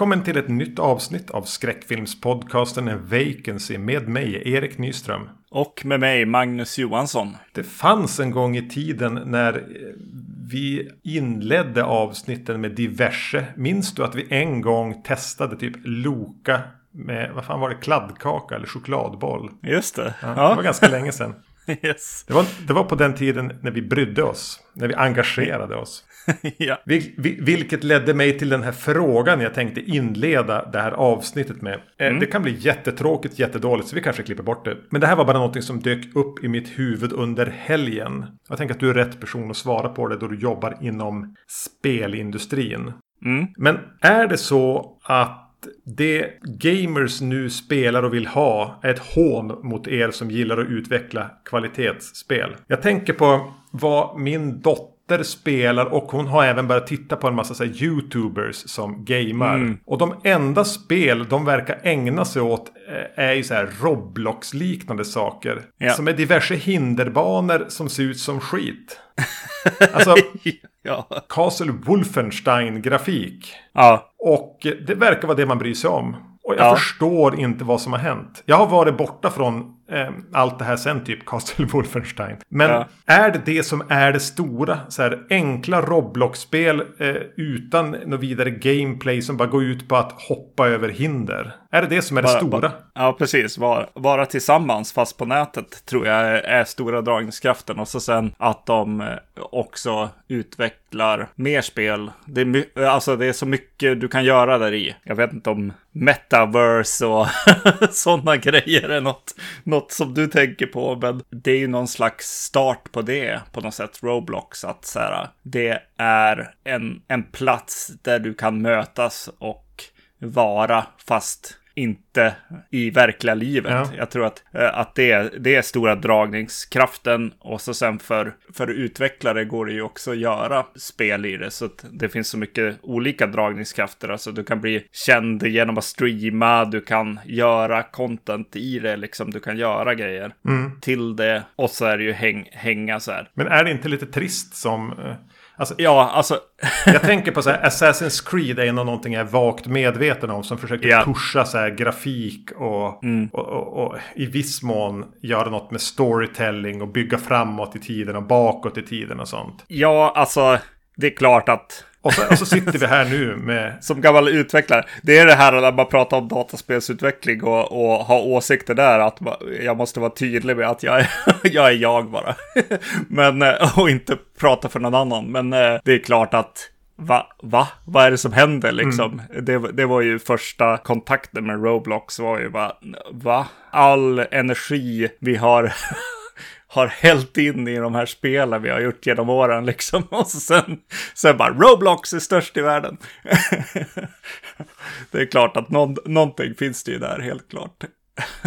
Välkommen till ett nytt avsnitt av skräckfilmspodcasten Vacancy med mig, Erik Nyström. Och med mig, Magnus Johansson. Det fanns en gång i tiden när vi inledde avsnitten med diverse. Minns du att vi en gång testade typ Loka med, vad fan var det, kladdkaka eller chokladboll? Just det. Ja, Det var ganska länge sedan. Yes. Det var, det var på den tiden när vi brydde oss. När vi engagerade oss. ja. Vil, vil, vilket ledde mig till den här frågan jag tänkte inleda det här avsnittet med. Eh, Det kan bli jättetråkigt, jättedåligt, så vi kanske klipper bort det. Men det här var bara någonting som dök upp i mitt huvud under helgen. Jag tänker att du är rätt person att svara på det då du jobbar inom spelindustrin. Mm. Men är det så att det gamers nu spelar och vill ha är ett hån mot er som gillar att utveckla kvalitetsspel. Jag tänker på vad min dotter spelar och hon har även börjat titta på en massa så här, YouTubers som gamar. Mm. Och de enda spel de verkar ägna sig åt eh, är ju så här Roblox-liknande saker. Ja. Som är diverse hinderbanor som ser ut som skit. Alltså ja. Castle Wolfenstein-grafik. Ja. Och det verkar vara det man bryr sig om. Och jag Ja. förstår inte vad som har hänt. Jag har varit borta från allt det här sen typ Castle Wolfenstein. Men Ja. är det det som är det stora? Så här, enkla Roblox-spel eh, utan något vidare gameplay som bara går ut på att hoppa över hinder. Är det det som är det Bara- stora? bara- Ja, precis. Vara, vara tillsammans fast på nätet tror jag är, stora dragningskraften. Och så sen att de eh, också utvecklar mer spel. Det är, alltså det är så mycket du kan göra där i. Jag vet inte om metaverse och sådana grejer är något, något som du tänker på. Men det är ju någon slags start på det på något sätt. Roblox. Att så här, det är en, en plats där du kan mötas och vara fast inte i verkliga livet. Ja. Jag tror att, eh, att det, är, det är stora dragningskraften och så sen för, för utvecklare går det ju också att göra spel i det så att det finns så mycket olika dragningskrafter. Alltså du kan bli känd genom att streama, du kan göra content i det, liksom du kan göra grejer till det och så är det ju häng, hänga så här. Men är det inte lite trist som... Alltså, Ja, alltså Jag tänker på så här, Assassin's Creed är nog någonting jag är vagt medveten om. Som försöker Ja. pusha så här grafik och, och, och, och i viss mån göra något med storytelling och bygga framåt i tiden och bakåt i tiden och sånt. Ja, alltså, det är klart att Och så, och så sitter vi här nu med... som gammal utvecklare, det är det här när man pratar om dataspelsutveckling och, och ha åsikter där, att jag måste vara tydlig med att jag är jag, är jag bara. Men, eh, och inte prata för någon annan. Men eh, det är klart att Va? Va? Vad är det som händer liksom? Det, det var ju första kontakten med Roblox var ju bara, va? All energi vi har har hällt in i de här spelen vi har gjort genom åren liksom. Och sen, sen bara Roblox är störst i världen. det är klart att någon, någonting finns det ju där, helt klart.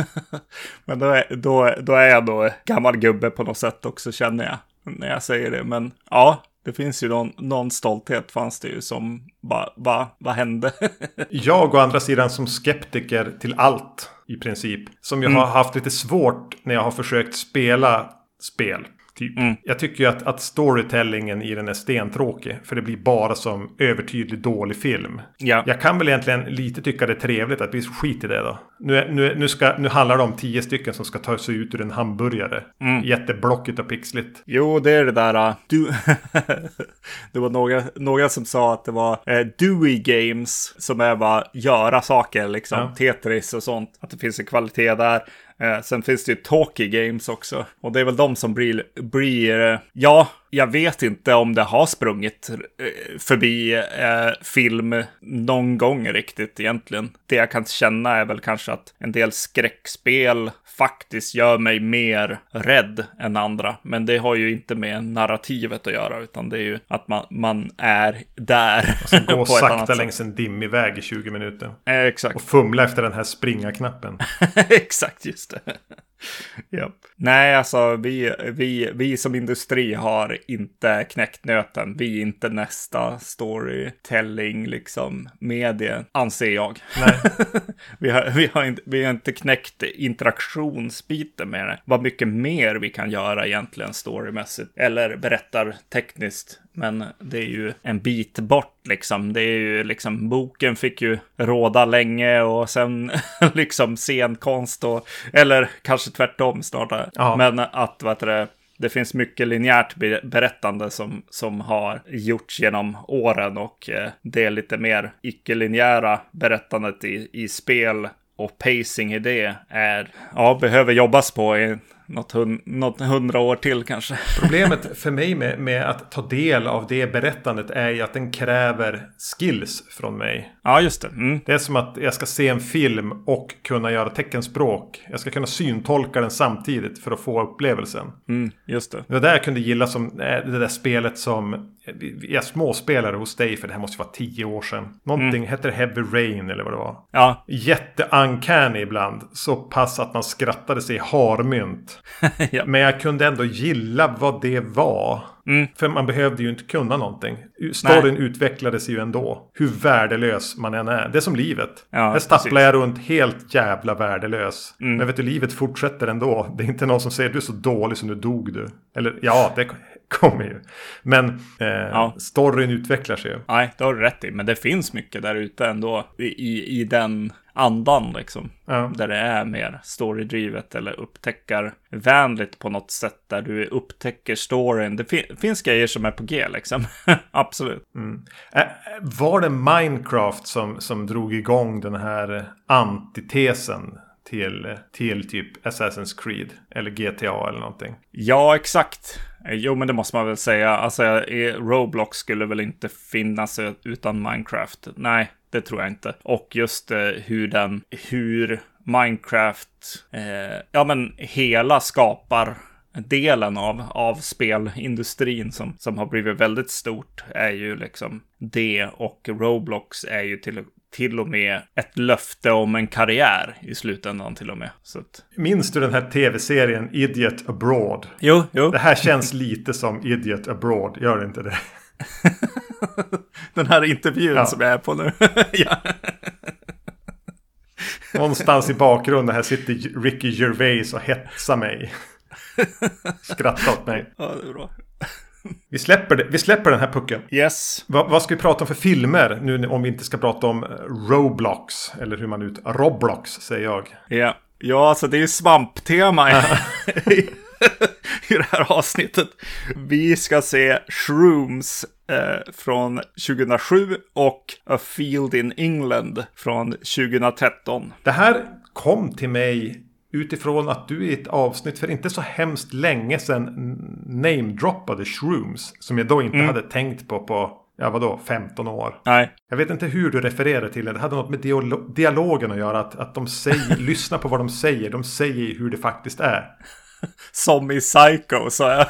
Men då är, då, då är jag då gammal gubbe på något sätt också känner jag. När jag säger det. Men ja, det finns ju någon, någon stolthet fanns det ju som bara, va, vad hände? Jag å andra sidan som skeptiker till allt i princip. Som jag har haft lite svårt när jag har försökt spela spel. Typ. Jag tycker ju att, att storytellingen i den är stentråkig. För det blir bara som övertydlig dålig film. ja. Jag kan väl egentligen lite tycka det är trevligt att vi skit i det då. Nu, nu, nu, ska, nu handlar det om tio stycken som ska ta sig ut ur en hamburgare. Jätteblockigt och pixligt. Jo, det är det där. uh, Du... det var några, några som sa att det var eh, Dewey Games som är bara göra saker, liksom. Ja. Tetris och sånt. Att det finns en kvalitet där. Eh, sen finns det ju Talkie Games också. Och det är väl de som blir, blir eh, ja, jag vet inte om det har sprungit eh, förbi eh, film någon gång riktigt egentligen. Det jag kan känna är väl kanske att en del skräckspel faktiskt gör mig mer rädd än andra. Men det har ju inte med narrativet att göra, utan det är ju att man, man är där. Gå på ett sakta längs en dimmig väg i 20 minuter. Eh, Exakt. Och fumla efter den här springa-knappen. Exakt, just det. Japp. Nej, alltså vi, vi, vi som industri har inte knäckt nöten. Vi är inte nästa storytelling, liksom, medie, anser jag. Vi, har, vi, har inte, vi har inte knäckt interaktionsbiten med det. Vad mycket mer vi kan göra egentligen storymässigt. Eller berättar tekniskt Men det är ju en bit bort liksom. Det är ju liksom, boken fick ju råda länge och sen liksom scenkonst och, eller kanske tvärtom snarare. Ja. Men att, vad heter det, det finns mycket linjärt berättande som, som har gjorts genom åren och eh, det är lite mer icke-linjära berättandet i, i spel och pacing i det är, ja, behöver jobbas på i något, hun, något hundra år till kanske. Problemet för mig med, med att ta del av det berättandet är ju att den kräver skills från mig. Ja, just det. Mm. Det är som att jag ska se en film och kunna göra teckenspråk. Jag ska kunna syntolka den samtidigt för att få upplevelsen. Mm, just det. Det där jag kunde gilla som eh, det där spelet som jag småspelare hos dig för det här måste vara tio år sedan. Någonting mm. hette Heavy Rain eller vad det var. Ja. Jätte-uncanny ibland. Så pass att man skrattade sig harmynt. ja. Men jag kunde ändå gilla vad det var. Mm. För man behövde ju inte kunna någonting. Storyn Nej. utvecklades ju ändå. Hur värdelös man än är. Det är som livet. Ja, Här stapplar jag runt helt jävla värdelös. Mm. Men vet du, livet fortsätter ändå. Det är inte någon som säger du är så dålig som nu dog du. Eller ja, det kommer ju. Men eh, ja. storyn utvecklar sig ju. Nej, det har du rätt i. Men det finns mycket där ute ändå. I, i den andan liksom. Ja. Där det är mer storydrivet eller upptäckarvänligt på något sätt. Där du upptäcker storyn. Det fin finns grejer som är på G liksom. Absolut. Mm. Var det Minecraft som, som drog igång den här antitesen? Till, till typ Assassin's Creed eller GTA eller någonting. Ja, exakt. Jo, men det måste man väl säga. Alltså, Roblox skulle väl inte finnas utan Minecraft. Nej, det tror jag inte. Och just eh, hur den, hur Minecraft, eh, ja men hela skapar delen av, av spelindustrin som, som har blivit väldigt stort är ju liksom det och Roblox är ju till, till och med ett löfte om en karriär i slutändan till och med. Så att... Minns du den här tv-serien Idiot Abroad? Jo, jo. Det här känns lite som Idiot Abroad, gör det inte det? den här intervjun ja. som jag är på nu. ja. Någonstans i bakgrunden här sitter Ricky Gervais och hetsar mig. Skrattar åt mig. Ja, det är bra. Vi släpper, det. vi släpper den här pucken. Yes. Va, vad ska vi prata om för filmer nu om vi inte ska prata om Roblox? Eller hur man ut... Roblox säger jag. Ja, ja alltså det är ju svamptema i, det här avsnittet. Vi ska se Shrooms eh, från 2007 och A Field in England från 2013. Det här kom till mig utifrån att du i ett avsnitt för inte så hemskt länge sedan namedroppade Shrooms. Som jag då inte mm. hade tänkt på på, ja vadå, 15 år. Nej. Jag vet inte hur du refererar till det. Det hade något med dialogen att göra. Att, att de säger, lyssna på vad de säger. De säger hur det faktiskt är. Som i Psycho, sa jag.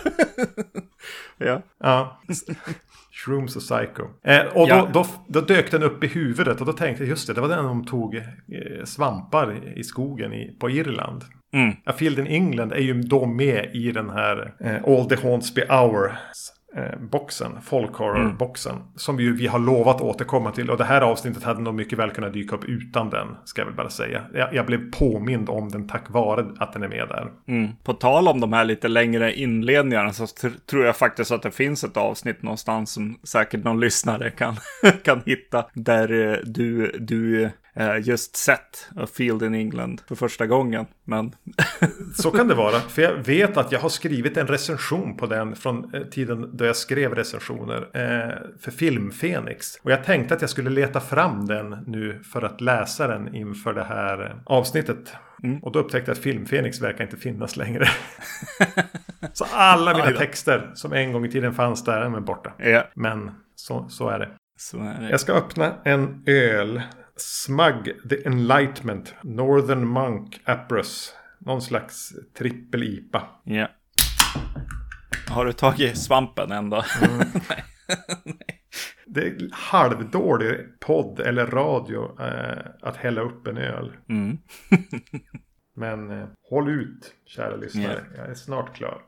ja. Ja. Shrooms och Psycho. Eh, och ja. då, då, då, dök den upp i huvudet och då tänkte jag just det, det var den de tog eh, svampar i skogen i, på Irland. Mm. A Field in England är ju då med i den här eh, All the Haunts Be Our eh, boxen, folk horror-boxen. Mm. Som vi, vi har lovat återkomma till. Och det här avsnittet hade nog mycket väl kunnat dyka upp utan den. Ska jag väl bara säga. Jag, jag blev påmind om den tack vare att den är med där. Mm. På tal om de här lite längre inledningarna så tr tror jag faktiskt att det finns ett avsnitt någonstans som säkert någon lyssnare kan, kan hitta. Där eh, du, du just sett A Field in England för första gången. Men... Så kan det vara. För jag vet att jag har skrivit en recension på den från eh, tiden då jag skrev recensioner eh, för Filmfenix. Och jag tänkte att jag skulle leta fram den nu för att läsa den inför det här avsnittet. Mm. Och då upptäckte jag att Filmfenix verkar inte finnas längre. så alla mina texter som en gång i tiden fanns där är borta. Ja. Men så, så är det. Så är det. Jag ska öppna en öl Smug The Enlightenment Northern Monk Apros. Någon slags trippel-IPA. Ja. Har du tagit svampen ändå? Mm. Det är halvdålig podd eller radio eh, att hälla upp en öl. Mm. Men eh, håll ut, kära lyssnare. Yeah. Jag är snart klar.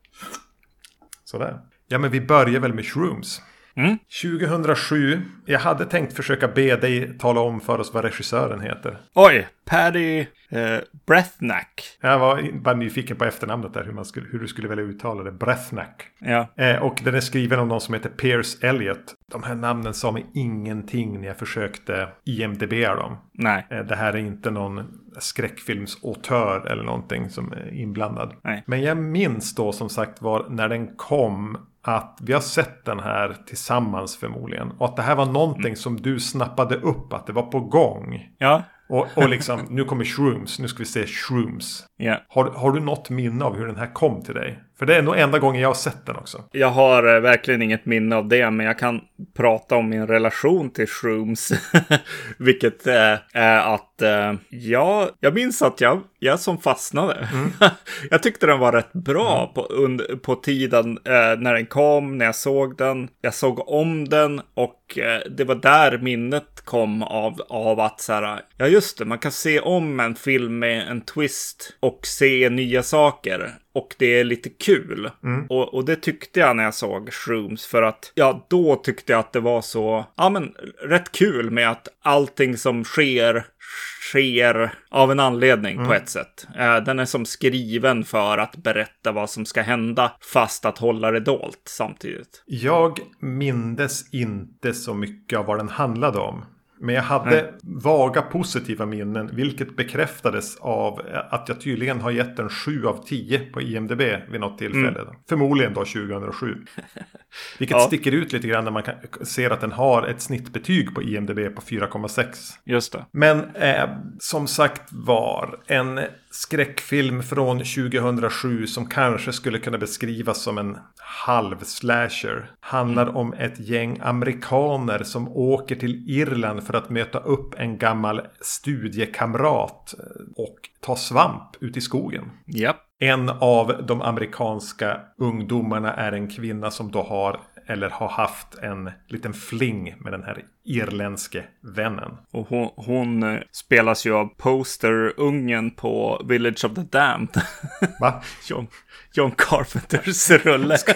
Sådär. Ja, men vi börjar väl med shrooms. Mm. 2007. Jag hade tänkt försöka be dig tala om för oss vad regissören heter. Oj, Paddy eh, Breathnack. Jag var bara nyfiken på efternamnet där. Hur, man skulle, hur du skulle välja uttala det. Breathnack. Ja. Eh, och den är skriven av någon som heter Pierce Elliott. De här namnen sa mig ingenting när jag försökte IMDB dem. Nej. Eh, det här är inte någon skräckfilmsautör eller någonting som är inblandad. Nej. Men jag minns då som sagt var när den kom att vi har sett den här tillsammans förmodligen. Och att det här var någonting som du snappade upp att det var på gång. Ja. Och, och liksom, nu kommer Shrooms, nu ska vi se Shrooms. Ja. Har, har du något minne av hur den här kom till dig? För det är nog enda gången jag har sett den också. Jag har eh, verkligen inget minne av det, men jag kan prata om min relation till Shrooms. Vilket eh, är att eh, ja, jag minns att jag, jag som fastnade. jag tyckte den var rätt bra på, under, på tiden när den kom, när jag såg den. Jag såg om den och det var där minnet kom av, av att så här, ja just det, man kan se om en film med en twist och se nya saker. Och det är lite kul. Och, och det tyckte jag när jag såg Shrooms. För att, ja, då tyckte jag att det var så, ja men rätt kul med att allting som sker sker av en anledning på ett sätt. Eh, Den är som skriven för att berätta vad som ska hända fast att hålla det dolt samtidigt. Jag mindes inte så mycket av vad den handlade om. Men jag hade vaga positiva minnen, vilket bekräftades av att jag tydligen har gett den 7 av 10 på IMDB vid något tillfälle. Förmodligen då 2007. Vilket Ja. sticker ut lite grann när man kan, ser att den har ett snittbetyg på IMDB på 4,6. Just det. Men eh, som sagt var en skräckfilm från 2007 som kanske skulle kunna beskrivas som en halv-slasher. Handlar om ett gäng amerikaner som åker till Irland för att möta upp en gammal studiekamrat eh, och ta svamp ute i skogen. Japp. En av de amerikanska ungdomarna är en kvinna som då har eller har haft en liten fling med den här irländske vännen. Och hon, hon eh, spelas ju av posterungen på Village of the Damned. Va? John, John Carpenters rulle.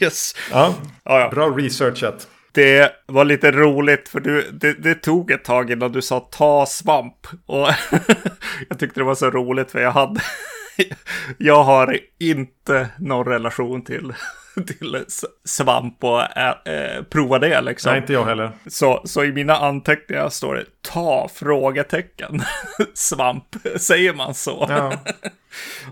Yes. ja, Ja, ja. bra researchat. Det var lite roligt för du, det, det tog ett tag innan du sa ta svamp. Och jag tyckte det var så roligt för jag hade... Jag har inte någon relation till, till svamp och ä, äh, prova det liksom. Nej, inte jag heller. Så, så i mina anteckningar står det ta frågetecken. Svamp, säger man så? Ja,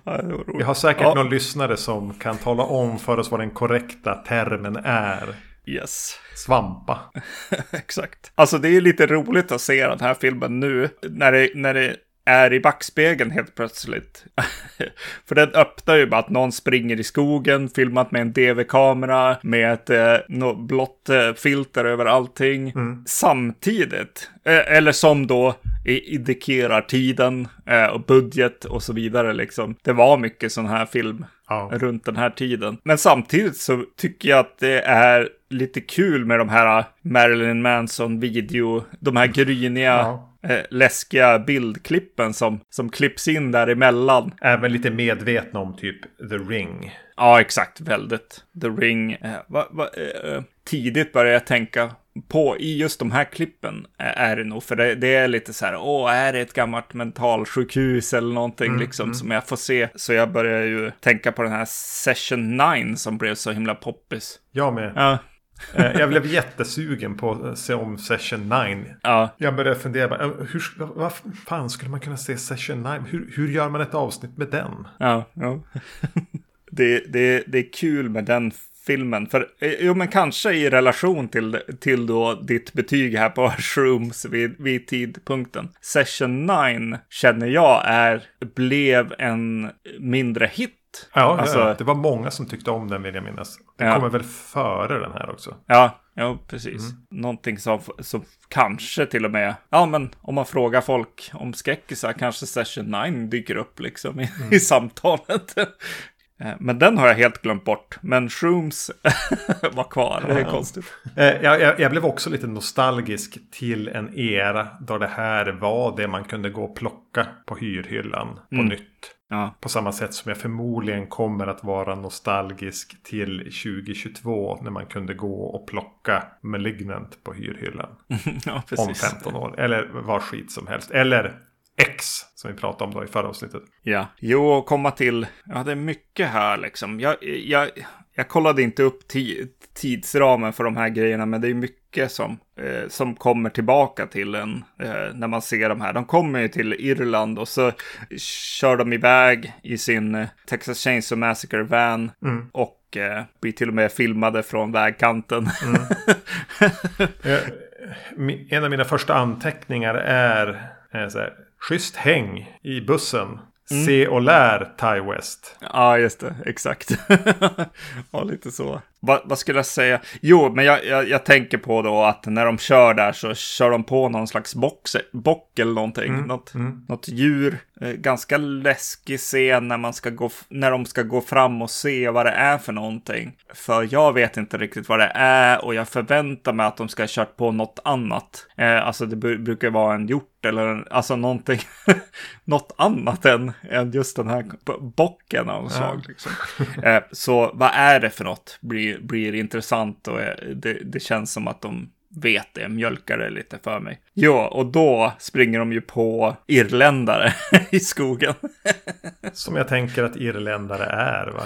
Ja, det var roligt. vi har säkert Ja. någon lyssnare som kan tala om för oss vad den korrekta termen är. Yes. Svampa. Exakt. Alltså det är lite roligt att se den här filmen nu. När det, när det är i backspegeln helt plötsligt. För den öppnar ju bara att någon springer i skogen, filmat med en DV-kamera, med ett eh, blått eh, filter över allting. Samtidigt, eh, eller som då indikerar tiden eh, och budget och så vidare liksom. Det var mycket sån här film Ja. runt den här tiden. Men samtidigt så tycker jag att det är lite kul med de här Marilyn Manson-video, de här gryniga, Ja. eh, läskiga bildklippen som, som klipps in däremellan. Även lite medvetna om typ The Ring. Ja, exakt, väldigt. The Ring. Eh, va, va, eh, tidigt började jag tänka på, i just de här klippen eh, är det nog, för det, det är lite så här, åh, är det ett gammalt mentalsjukhus eller någonting liksom som jag får se? Så jag börjar ju tänka på den här Session 9 som blev så himla poppis. Jag med. Ja, Eh, Jag blev jättesugen på att se om Session 9. ja, Jag började fundera, bara, eh, hur, vad, vad fan skulle man kunna se Session 9? Hur, hur gör man ett avsnitt med den? ja, ja. det, det, det är kul med den filmen. För, eh, jo men kanske i relation till, till då ditt betyg här på Shrooms vid, vid tidpunkten. Session 9 känner jag är, blev en mindre hit. Ja, Alltså- ja, det var många som tyckte om den vill jag minnas. Den Ja. kommer väl före den här också. Ja, ja precis. Någonting som, som kanske till och med, ja men om man frågar folk om skräckisar kanske Session 9 dyker upp liksom i, i samtalet. Eh, Men den har jag helt glömt bort. Men Shrooms var kvar. Det är konstigt. Eh, jag, jag, jag blev också lite nostalgisk till en era då det här var det man kunde gå och plocka på hyrhyllan på nytt. Ja. På samma sätt som jag förmodligen kommer att vara nostalgisk till 2022 när man kunde gå och plocka Malignant på hyrhyllan. ja, om 15 år. Eller vad skit som helst. Eller X som vi pratade om då i förra avsnittet. Ja, jo, komma till, ja det är mycket här liksom. Jag, jag, jag kollade inte upp tidsramen för de här grejerna, men det är mycket som, eh, som kommer tillbaka till en eh, när man ser de här. De kommer ju till Irland och så kör de iväg i sin eh, Texas Chainsaw Massacre van Mm. och eh, blir till och med filmade från vägkanten. Eh, mi- en av mina första anteckningar är eh, så här, schysst häng i bussen. Se och lär Ty West. Ja, just det. Exakt. ja, lite så. Va, vad skulle jag säga? Jo, men jag, jag, jag tänker på då att när de kör där så kör de på någon slags box, bock eller någonting. något, något djur. Eh, ganska läskig scen när, man ska gå, när de ska gå fram och se vad det är för någonting. För jag vet inte riktigt vad det är och jag förväntar mig att de ska ha kört på något annat. Eh, alltså det bru- brukar vara en hjort eller en, alltså någonting. något annat än, än just den här bocken av slag. Liksom. Eh, så vad är det för något? Blir, blir intressant och det, det känns som att de vet det, mjölkar det lite för mig. Ja, och då springer de ju på irländare i skogen. Som jag tänker att irländare är. Va?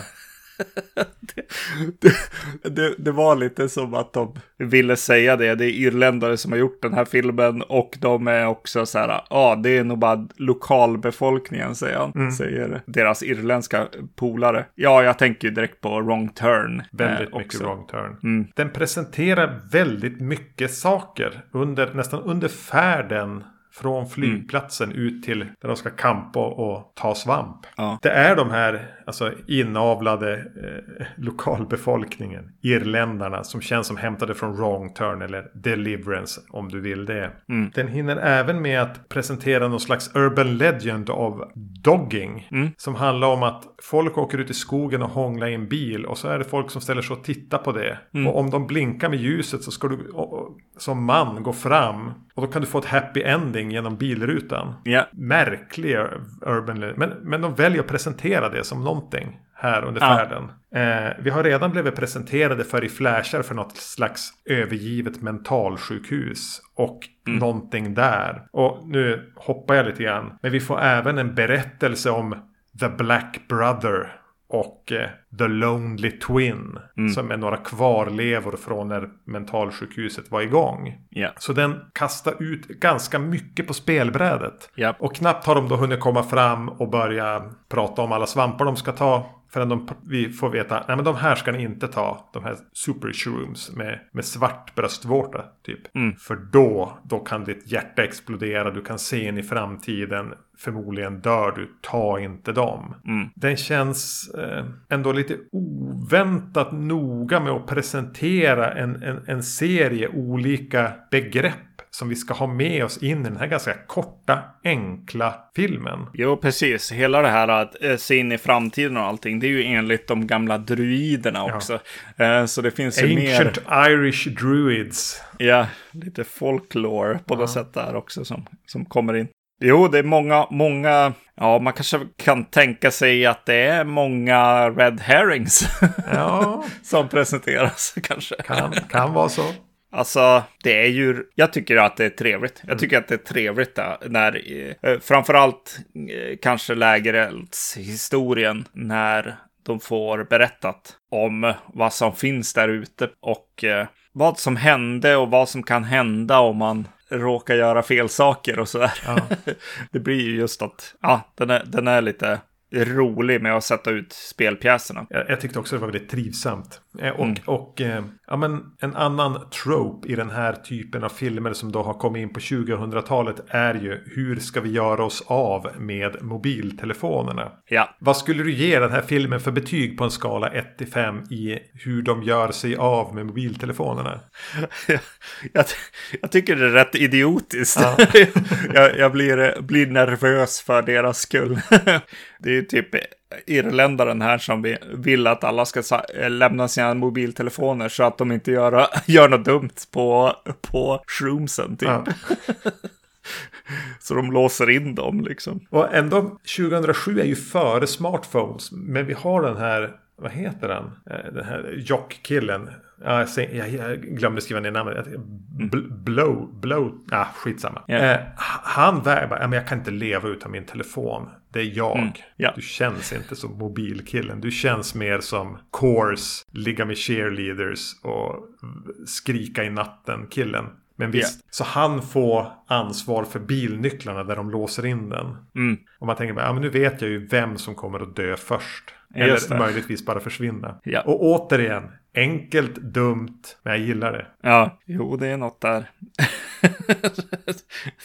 Det, det, det var lite som att de ville säga det. Det är irländare som har gjort den här filmen och de är också så här, ja, ah, det är nog bara lokalbefolkningen, säger han. Säger deras irländska polare. Ja, jag tänker ju direkt på Wrong Turn. Väldigt eh, mycket wrong turn. Den presenterar väldigt mycket saker. Under, nästan under färden från flygplatsen ut till där de ska campa och ta svamp. Ja. Det är de här alltså, inavlade eh, lokalbefolkningen, irländarna, som känns som hämtade från Wrong Turn eller Deliverance om du vill det. Den hinner även med att presentera någon slags urban legend av dogging. Som handlar om att folk åker ut i skogen och hånglar i en bil och så är det folk som ställer sig och tittar på det. Och om de blinkar med ljuset så ska du som man gå fram och då kan du få ett happy ending genom bilrutan. Ja. Märklig urban. Men, men de väljer att presentera det som någonting här under färden. Eh, vi har redan blivit presenterade för i flashar för något slags övergivet mentalsjukhus. Och någonting där. Och nu hoppar jag lite grann. Men vi får även en berättelse om The Black Brother. Och eh, The Lonely Twin. Som är några kvarlevor från när mentalsjukhuset var igång. Ja. Så den kastar ut ganska mycket på spelbrädet. Japp. Och knappt har de då hunnit komma fram och börja prata om alla svampar de ska ta. Förrän de, vi får veta, nej men de här ska ni inte ta. De här super shrooms med, med svart bröstvårta typ. För då, då kan ditt hjärta explodera. Du kan se in i framtiden. Förmodligen dör du. Ta inte dem. Den känns eh, ändå lite oväntat noga med att presentera en, en, en serie olika begrepp som vi ska ha med oss in i den här ganska korta, enkla filmen. Jo, precis. Hela det här att eh, se in i framtiden och allting, det är ju enligt de gamla druiderna också. Eh, så det finns ju mer, Ancient Irish Druids. ja, lite folklore på något sätt där också som, som kommer in. Jo, det är många, många, ja, man kanske kan tänka sig att det är många red herrings Ja, som presenteras kanske. kan, kan vara så. Alltså, det är ju, jag tycker att det är trevligt. Jag tycker att det är trevligt där, när, eh, framförallt eh, kanske lägereldshistorien, när de får berättat om vad som finns där ute och eh, vad som hände och vad som kan hända om man råkar göra fel saker och sådär. det blir ju just att, ja, den är, den är lite rolig med att sätta ut spelpjäserna. Jag, jag tyckte också det var väldigt trivsamt. Eh, och och eh, ja, men en annan trope i den här typen av filmer som då har kommit in på 2000-talet är ju hur ska vi göra oss av med mobiltelefonerna? Ja, Vad skulle du ge den här filmen för betyg på en skala 1 till 5 i hur de gör sig av med mobiltelefonerna? jag, jag tycker det är rätt idiotiskt. jag jag blir, blir nervös för deras skull. det är typ irländaren här som vi- vill att alla ska sa- lämna sina mobiltelefoner så att de inte gör, gör något dumt på, på shroomsen. Typ. Ja. Så de låser in dem liksom. Och ändå 2007 är ju före smartphones. Men vi har den här, vad heter den? Eh, den här jockkillen. Ja, jag, jag, glömde skriva ner namnet. Blow, blow, ah, skitsamma. Yeah. Eh, han vägrar, men jag kan inte leva utan min telefon. Det är jag. Mm, yeah. Du känns inte som mobilkillen. Du känns mer som course, ligga med cheerleaders och skrika i natten killen. Men visst, yeah. så han får ansvar för bilnycklarna där de låser in den. Mm. Och man tänker, ja men nu vet jag ju vem som kommer att dö först. Eller möjligtvis bara försvinna. Ja. Och återigen, enkelt, dumt, men jag gillar det. Ja, jo det är något där.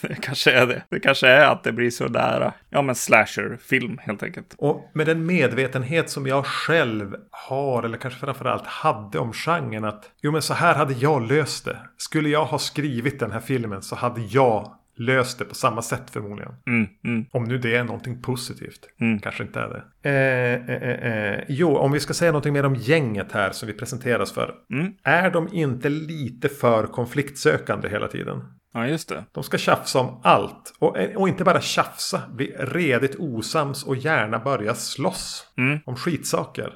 det kanske är det. Det kanske är att det blir så där, ja men slasherfilm helt enkelt. Och med den medvetenhet som jag själv har, eller kanske framförallt hade om genren, att jo men så här hade jag löst det. Skulle jag ha skrivit den här filmen så hade jag löst det på samma sätt förmodligen. Mm, mm. Om nu det är någonting positivt. Mm. Kanske inte är det. Eh, eh, eh, eh, jo, om vi ska säga någonting mer om gänget här som vi presenteras för. Mm. Är de inte lite för konfliktsökande hela tiden? Ja, just det. De ska tjafsa om allt. Och, och inte bara tjafsa, bli redigt osams och gärna börja slåss. Mm. Om skitsaker.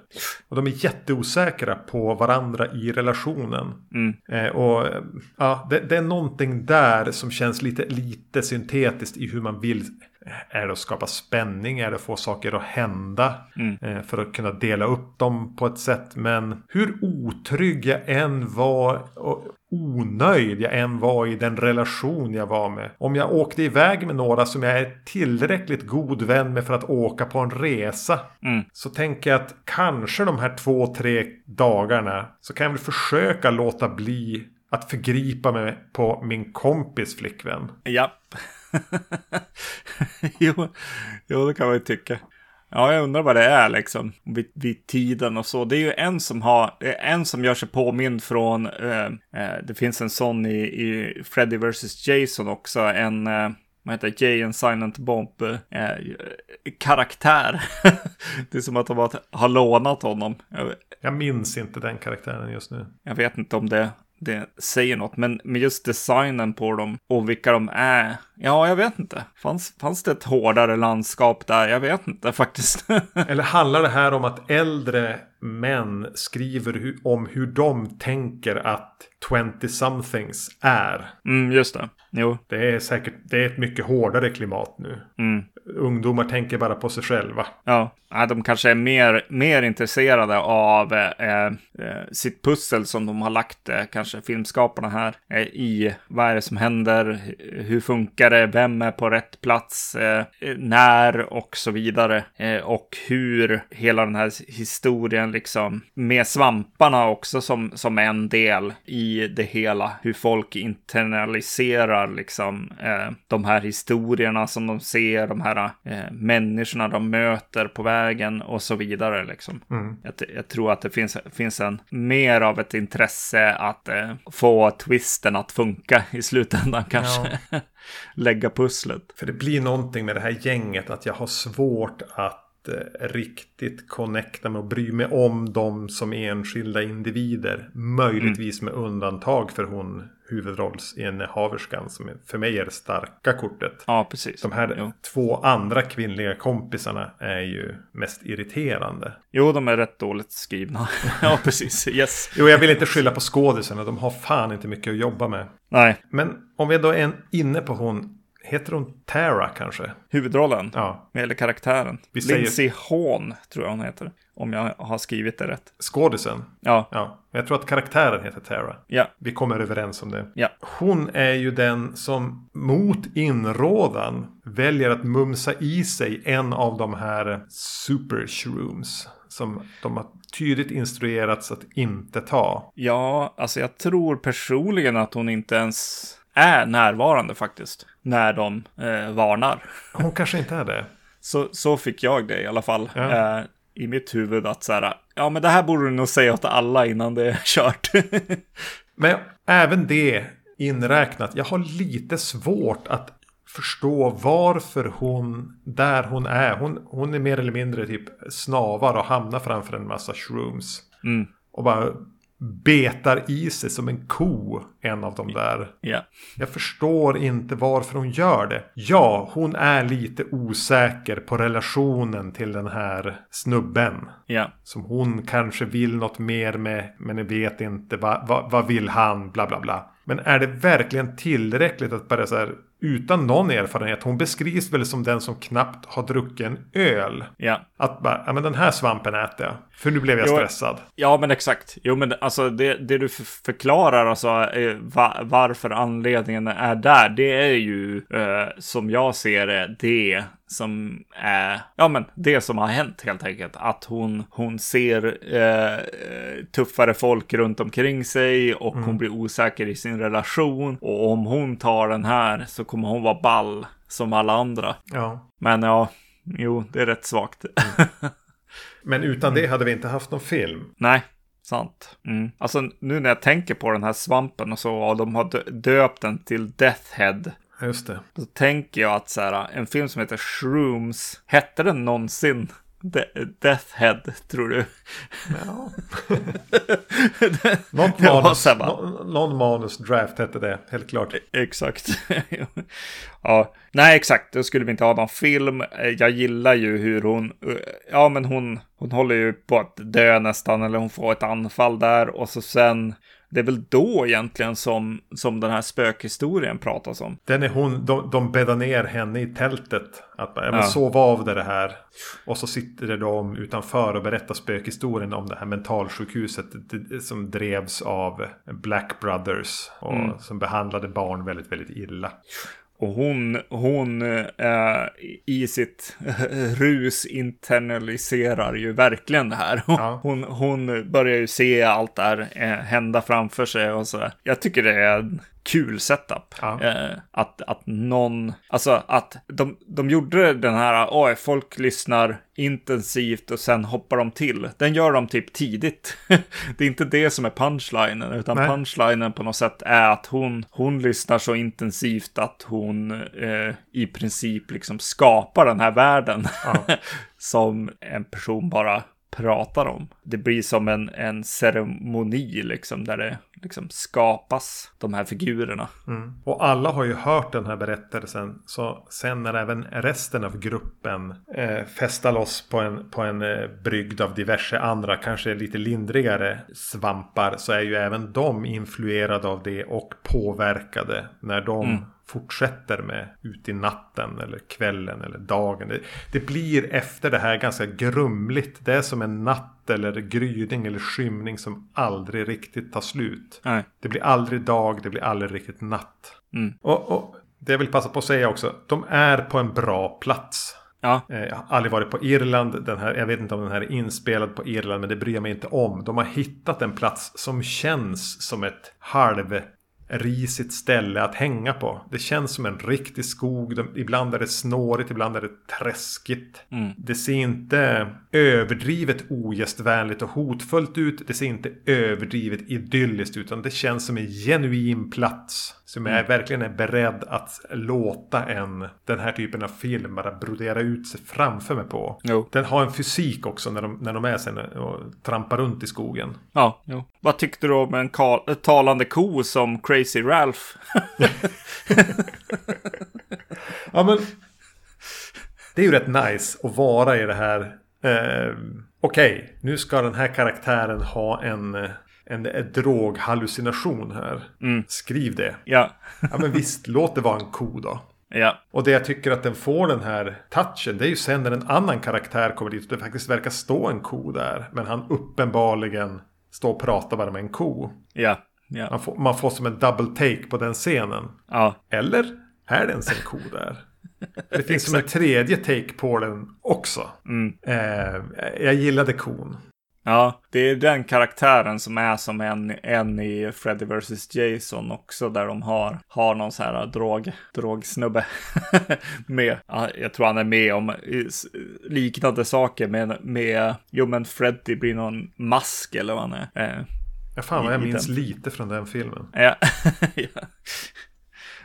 Och de är jätteosäkra på varandra i relationen. Mm. Eh, och ja, det, det, är någonting där som känns lite, lite syntetiskt i hur man vill är det att skapa spänning? Är det att få saker att hända? Mm. Eh, för att kunna dela upp dem på ett sätt. Men hur otrygg jag än var och onöjd jag än var i den relation jag var med. Om jag åkte iväg med några som jag är tillräckligt god vän med för att åka på en resa. Mm. Så tänker jag att kanske de här två, tre dagarna så kan jag väl försöka låta bli att förgripa mig på min kompis flickvän. Ja. jo, jo, det kan man ju tycka. Ja, jag undrar vad det är liksom vid, vid tiden och så. Det är ju en som har, en som gör sig påmind från, eh, eh, det finns en sån i, i Freddy vs. Jason också, en, eh, vad heter det, Jay and Silent Bomb eh, karaktär. det är som att de har, har lånat honom. Jag, jag minns inte den karaktären just nu. Jag vet inte om det det säger något. Men med just designen på dem och vilka de är. Ja, jag vet inte. Fanns, fanns det ett hårdare landskap där? Jag vet inte faktiskt. Eller handlar det här om att äldre män skriver om hur de tänker att 20-somethings är? Mm, just det. Jo. Det är säkert det är ett mycket hårdare klimat nu. Mm. Ungdomar tänker bara på sig själva. Ja, de kanske är mer, mer intresserade av eh, eh, sitt pussel som de har lagt, eh, kanske filmskaparna här, eh, i vad är det som händer, hur funkar det, vem är på rätt plats, eh, när och så vidare. Och hur hela den här historien liksom, med svamparna också som, som en del i det hela, hur folk internaliserar liksom de här historierna som de ser, de här människorna de möter på vägen och så vidare. Liksom. Mm. Jag, jag, tror att det finns, finns en mer av ett intresse att eh, få twisten att funka i slutändan kanske. Ja. Lägga pusslet. För det blir någonting med det här gänget att jag har svårt att eh, riktigt connecta med och bry mig om dem som enskilda individer. Möjligtvis mm. med undantag för hon huvudrollsinnehaverskan som för mig är det starka kortet. Ja, precis. De här jo. två andra kvinnliga kompisarna är ju mest irriterande. Jo, de är rätt dåligt skrivna. ja, precis. Yes. jo, jag vill inte skylla på skådisarna. De har fan inte mycket att jobba med. Nej. Men om vi då är inne på hon Heter hon Tara kanske? Huvudrollen? Ja. Eller karaktären? Vi säger... Lindsay Hawn tror jag hon heter. Om jag har skrivit det rätt. Skådisen? Ja. ja. Jag tror att karaktären heter Tara. Ja. Vi kommer överens om det. Ja. Hon är ju den som mot inrådan väljer att mumsa i sig en av de här super shrooms. Som de har tydligt instruerats att inte ta. Ja, alltså jag tror personligen att hon inte ens är närvarande faktiskt. När de eh, varnar. Hon kanske inte är det. Så, så fick jag det i alla fall. Ja. Eh, I mitt huvud att så här, ja men det här borde du nog säga åt alla innan det är kört. men även det inräknat, jag har lite svårt att förstå varför hon, där hon är, hon, hon är mer eller mindre typ snavar och hamnar framför en massa shrooms. Mm. Och bara betar i sig som en ko. En av de där. Ja. Jag förstår inte varför hon gör det. Ja, hon är lite osäker på relationen till den här snubben. Ja. Som hon kanske vill något mer med. Men jag vet inte. Vad va, vad vill han? Bla bla bla. Men är det verkligen tillräckligt att bara så här utan någon erfarenhet. Hon beskrivs väl som den som knappt har druckit en öl. Ja. Att bara, ja men den här svampen äter jag. För nu blev jag Jo, stressad. Ja, men exakt. Jo, men alltså det, det du förklarar, alltså eh, va, varför anledningen är där, det är ju eh, som jag ser det, det som är, ja men det som har hänt helt enkelt. Att hon, hon ser eh, tuffare folk runt omkring sig och hon blir osäker i sin relation. Och om hon tar den här så kommer hon vara ball som alla andra. Ja. Men ja, jo, det är rätt svagt. Men utan det hade vi inte haft någon film. Nej, sant. Mm. Alltså nu när jag tänker på den här svampen och så, och de har dö- döpt den till Death Head. Just det. Så tänker jag att så här, en film som heter Shrooms, hette den någonsin De- Death Head, tror du? Ja. Något Det manus, bara- nå- någon manus draft hette det, helt klart. Exakt. ja, nej exakt. Då skulle vi inte ha någon film. Jag gillar ju hur hon, ja men hon, hon håller ju på att dö nästan, eller hon får ett anfall där och så sen, det är väl då egentligen som, som den här spökhistorien pratas om. Den är hon, de, de bäddar ner henne i tältet. Att bara, ja, men Ja. sov av det här. Och så sitter de utanför och berättar spökhistorien om det här mentalsjukhuset. det- det- Som drevs av Black Brothers. Och Mm. som behandlade barn väldigt, väldigt illa. Och hon, hon eh, i sitt rus internaliserar ju verkligen det här. Ja. Hon, hon börjar ju se allt det här eh, hända framför sig och så. Jag tycker det är en kul setup. Ja. Eh, att, att någon, alltså att de, de gjorde den här, oj, folk lyssnar intensivt och sen hoppar de till. Den gör de typ tidigt. det är inte det som är punchlinen, utan Nej. punchlinen på något sätt är att hon, hon lyssnar så intensivt att hon eh, i princip liksom skapar den här världen Ja. som en person bara pratar om. Det blir som en, en ceremoni liksom där det liksom skapas de här figurerna. Mm. Och alla har ju hört den här berättelsen. Så sen när även resten av gruppen eh, festar loss på en, på en eh, brygd av diverse andra, kanske lite lindrigare svampar. Så är ju även de influerade av det och påverkade när de fortsätter med ut i natten eller kvällen eller dagen. Det, det blir efter det här ganska grumligt. Det är som en natt eller gryning eller skymning som aldrig riktigt tar slut. Nej. Det blir aldrig dag, det blir aldrig riktigt natt. Mm. Och, och det jag vill passa på att säga också. De är på en bra plats. Ja, Eh, Jag har aldrig varit på Irland. Den här, jag vet inte om den här är inspelad på Irland. Men det bryr jag mig inte om. De har hittat en plats som känns som ett halvrisigt ställe att hänga på. Det känns som en riktig skog. De, ibland är det snårigt, ibland är det träskigt. Det ser inte överdrivet ogästvänligt och hotfullt ut. Det ser inte överdrivet idylliskt ut. Utan det känns som en genuin plats. Som jag verkligen är beredd att låta en, den här typen av film bara brodera ut sig framför mig på. Jo. Den har en fysik också när de, när de är sen och trampar runt i skogen. ja, jo. Vad tyckte du om en kal- talande ko som Crazy Ralph? Ja men Det är ju rätt nice att vara i det här eh, Okej, nu ska den här karaktären ha en, eh, en, en droghallucination här. Skriv det. ja, Ja men visst, låt det vara en ko då. ja, Och det jag tycker att den får den här touchen det är ju sen när en annan karaktär kommer dit och det faktiskt verkar stå en ko där. Men han uppenbarligen står och pratar bara med en ko. ja, ja, Man får, man får som en double take på den scenen. ja, Eller är det ens en ko där? Det finns som en tredje take på den också. Eh, jag gillade kon. Ja. Det är den karaktären som är som en, en i Freddy vs. Jason också, där de har, har någon så här drog, drogsnubbe med. Ja, Jag tror han är med om liknande saker med, med, jo men Freddy blir någon mask eller vad han är. Eh, Ja, fan vad jag minns den. lite från den filmen. Ja. ja.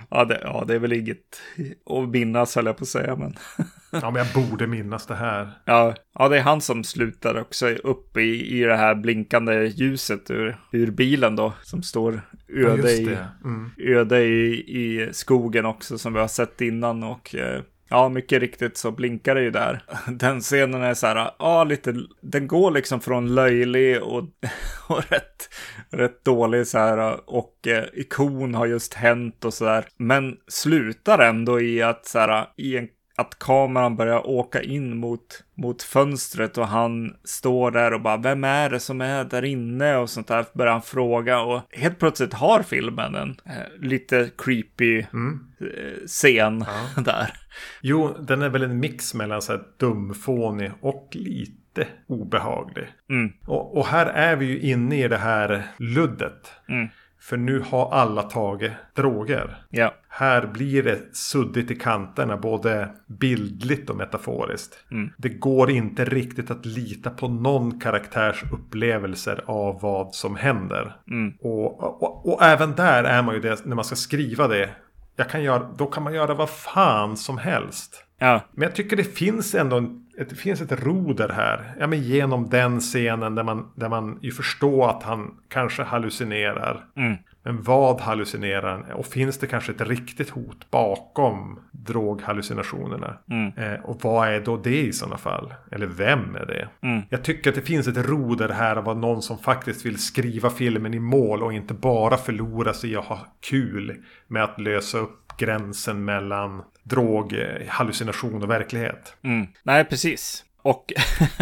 Ja det, ja, det är väl inget att minnas höll jag på att säga. Men... ja, men jag borde minnas det här. Ja, ja det är han som slutar också upp i, i det här blinkande ljuset ur, ur bilen då. Som står öde, ja, i, mm. öde i, i skogen också som vi har sett innan. Och eh, Ja, mycket riktigt så blinkar det ju där. Den scenen är så här, ja, lite, den går liksom från löjlig och, och rätt, rätt dålig så här och eh, ikon har just hänt och så där. Men slutar ändå i att så här, i en att kameran börjar åka in mot, mot fönstret och han står där och bara vem är det som är där inne och sånt där börjar han fråga och helt plötsligt har filmen en eh, lite creepy mm. eh, scen ja. där. Jo, den är väl en mix mellan så här dumfånig och lite obehaglig. Mm. Och, och, här är vi ju inne i det här luddet. Mm. För nu har alla tagit droger. Ja. Här blir det suddigt i kanterna både bildligt och metaforiskt. Mm. Det går inte riktigt att lita på någon karaktärs upplevelser av vad som händer. Mm. Och, och, och, även där är man ju det när man ska skriva det. Jag kan göra, då kan man göra vad fan som helst. Ja. Men jag tycker det finns ändå en, det finns ett roder här. Ja, men genom den scenen där man, där man ju förstår att han kanske hallucinerar. Mm. Men vad hallucinerar han? Och finns det kanske ett riktigt hot bakom droghallucinationerna? Mm. Eh, och vad är då det i sådana fall? Eller vem är det? Mm. Jag tycker att det finns ett roder här av någon som faktiskt vill skriva filmen i mål och inte bara förlora sig att ha kul med att lösa upp gränsen mellan drog, hallucination och verklighet. Mm. Nej, precis. Och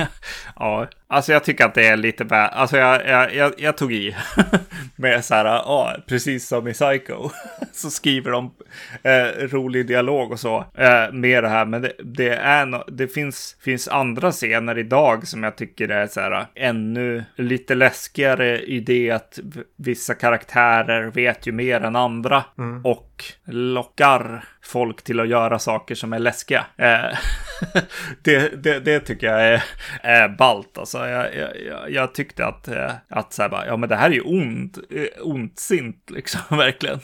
ja, alltså jag tycker att det är lite väl, alltså jag, jag, jag, jag, tog i med så här, ja, precis som i Psycho, så skriver de eh, rolig dialog och så eh, med det här, men det, det är no, det finns, finns andra scener idag som jag tycker är så här ännu lite läskigare i det att vissa karaktärer vet ju mer än andra och mm lockar folk till att göra saker som är läskiga. Eh, det, det, det, tycker jag är, är ballt. Alltså, jag, jag, jag tyckte att, eh, att så här bara, ja, men det här är ju ont, eh, ondsint, liksom, verkligen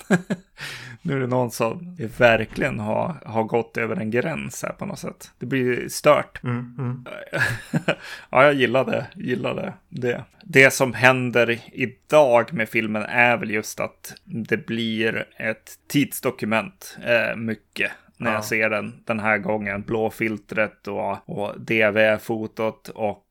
nu är det någon som verkligen har, har gått över en gräns här på något sätt. Det blir stört. Mm, mm. ja, jag gillade, gillade det. Det som händer idag med filmen är väl just att det blir ett tidsdokument eh, mycket när ja. jag ser den den här gången. Blåfiltret och, och DV-fotot och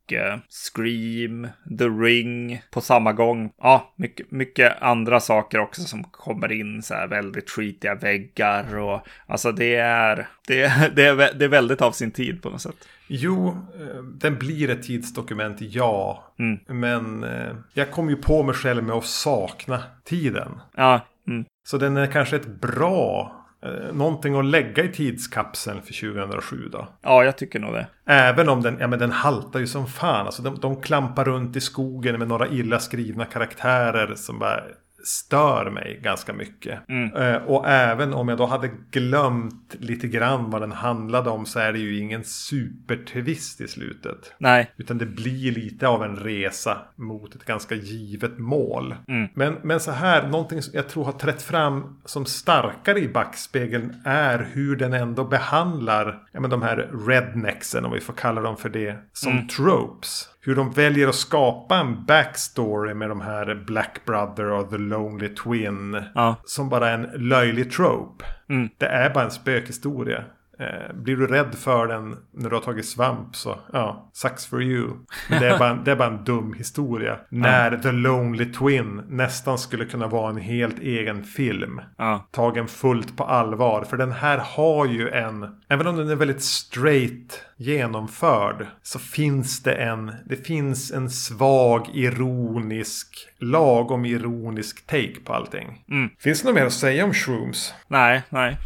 Scream, The Ring på samma gång. Ja, mycket, mycket andra saker också som kommer in så här väldigt skitiga väggar och alltså det är, det, det, är, det är väldigt av sin tid på något sätt. Jo, eh, den blir ett tidsdokument, ja. Mm. Men eh, jag kom ju på mig själv med att sakna tiden. Ja. Mm. Så den är kanske ett bra eh, någonting att lägga i tidskapseln för 2007 då? Ja, jag tycker nog det. Även om den, ja men den haltar ju som fan. Alltså de, de klampar runt i skogen med några illa skrivna karaktärer som bara stör mig ganska mycket. Mm. Eh, och även om jag då hade glömt lite grann vad den handlade om så är det ju ingen supertvist i slutet. Nej. Utan det blir lite av en resa mot ett ganska givet mål. Mm. Men, men så här, någonting som jag tror har trätt fram som starkare i backspegeln är hur den ändå behandlar ja, men de här rednexen, om vi får kalla dem för det, som mm. tropes hur de väljer att skapa en backstory med de här Black Brother och The Lonely Twin. Ja. Som bara en löjlig trope. Mm. Det är bara en spökhistoria. Eh, blir du rädd för den när du har tagit svamp så ja, sucks for you. Men det, är bara, det är bara en dum historia. När The Lonely Twin nästan skulle kunna vara en helt egen film. Ja. Tagen fullt på allvar. För den här har ju en, även om den är väldigt straight genomförd. Så finns det en, det finns en svag ironisk, lagom ironisk take på allting. Mm. Finns det något mer att säga om Shrooms? Nej, nej.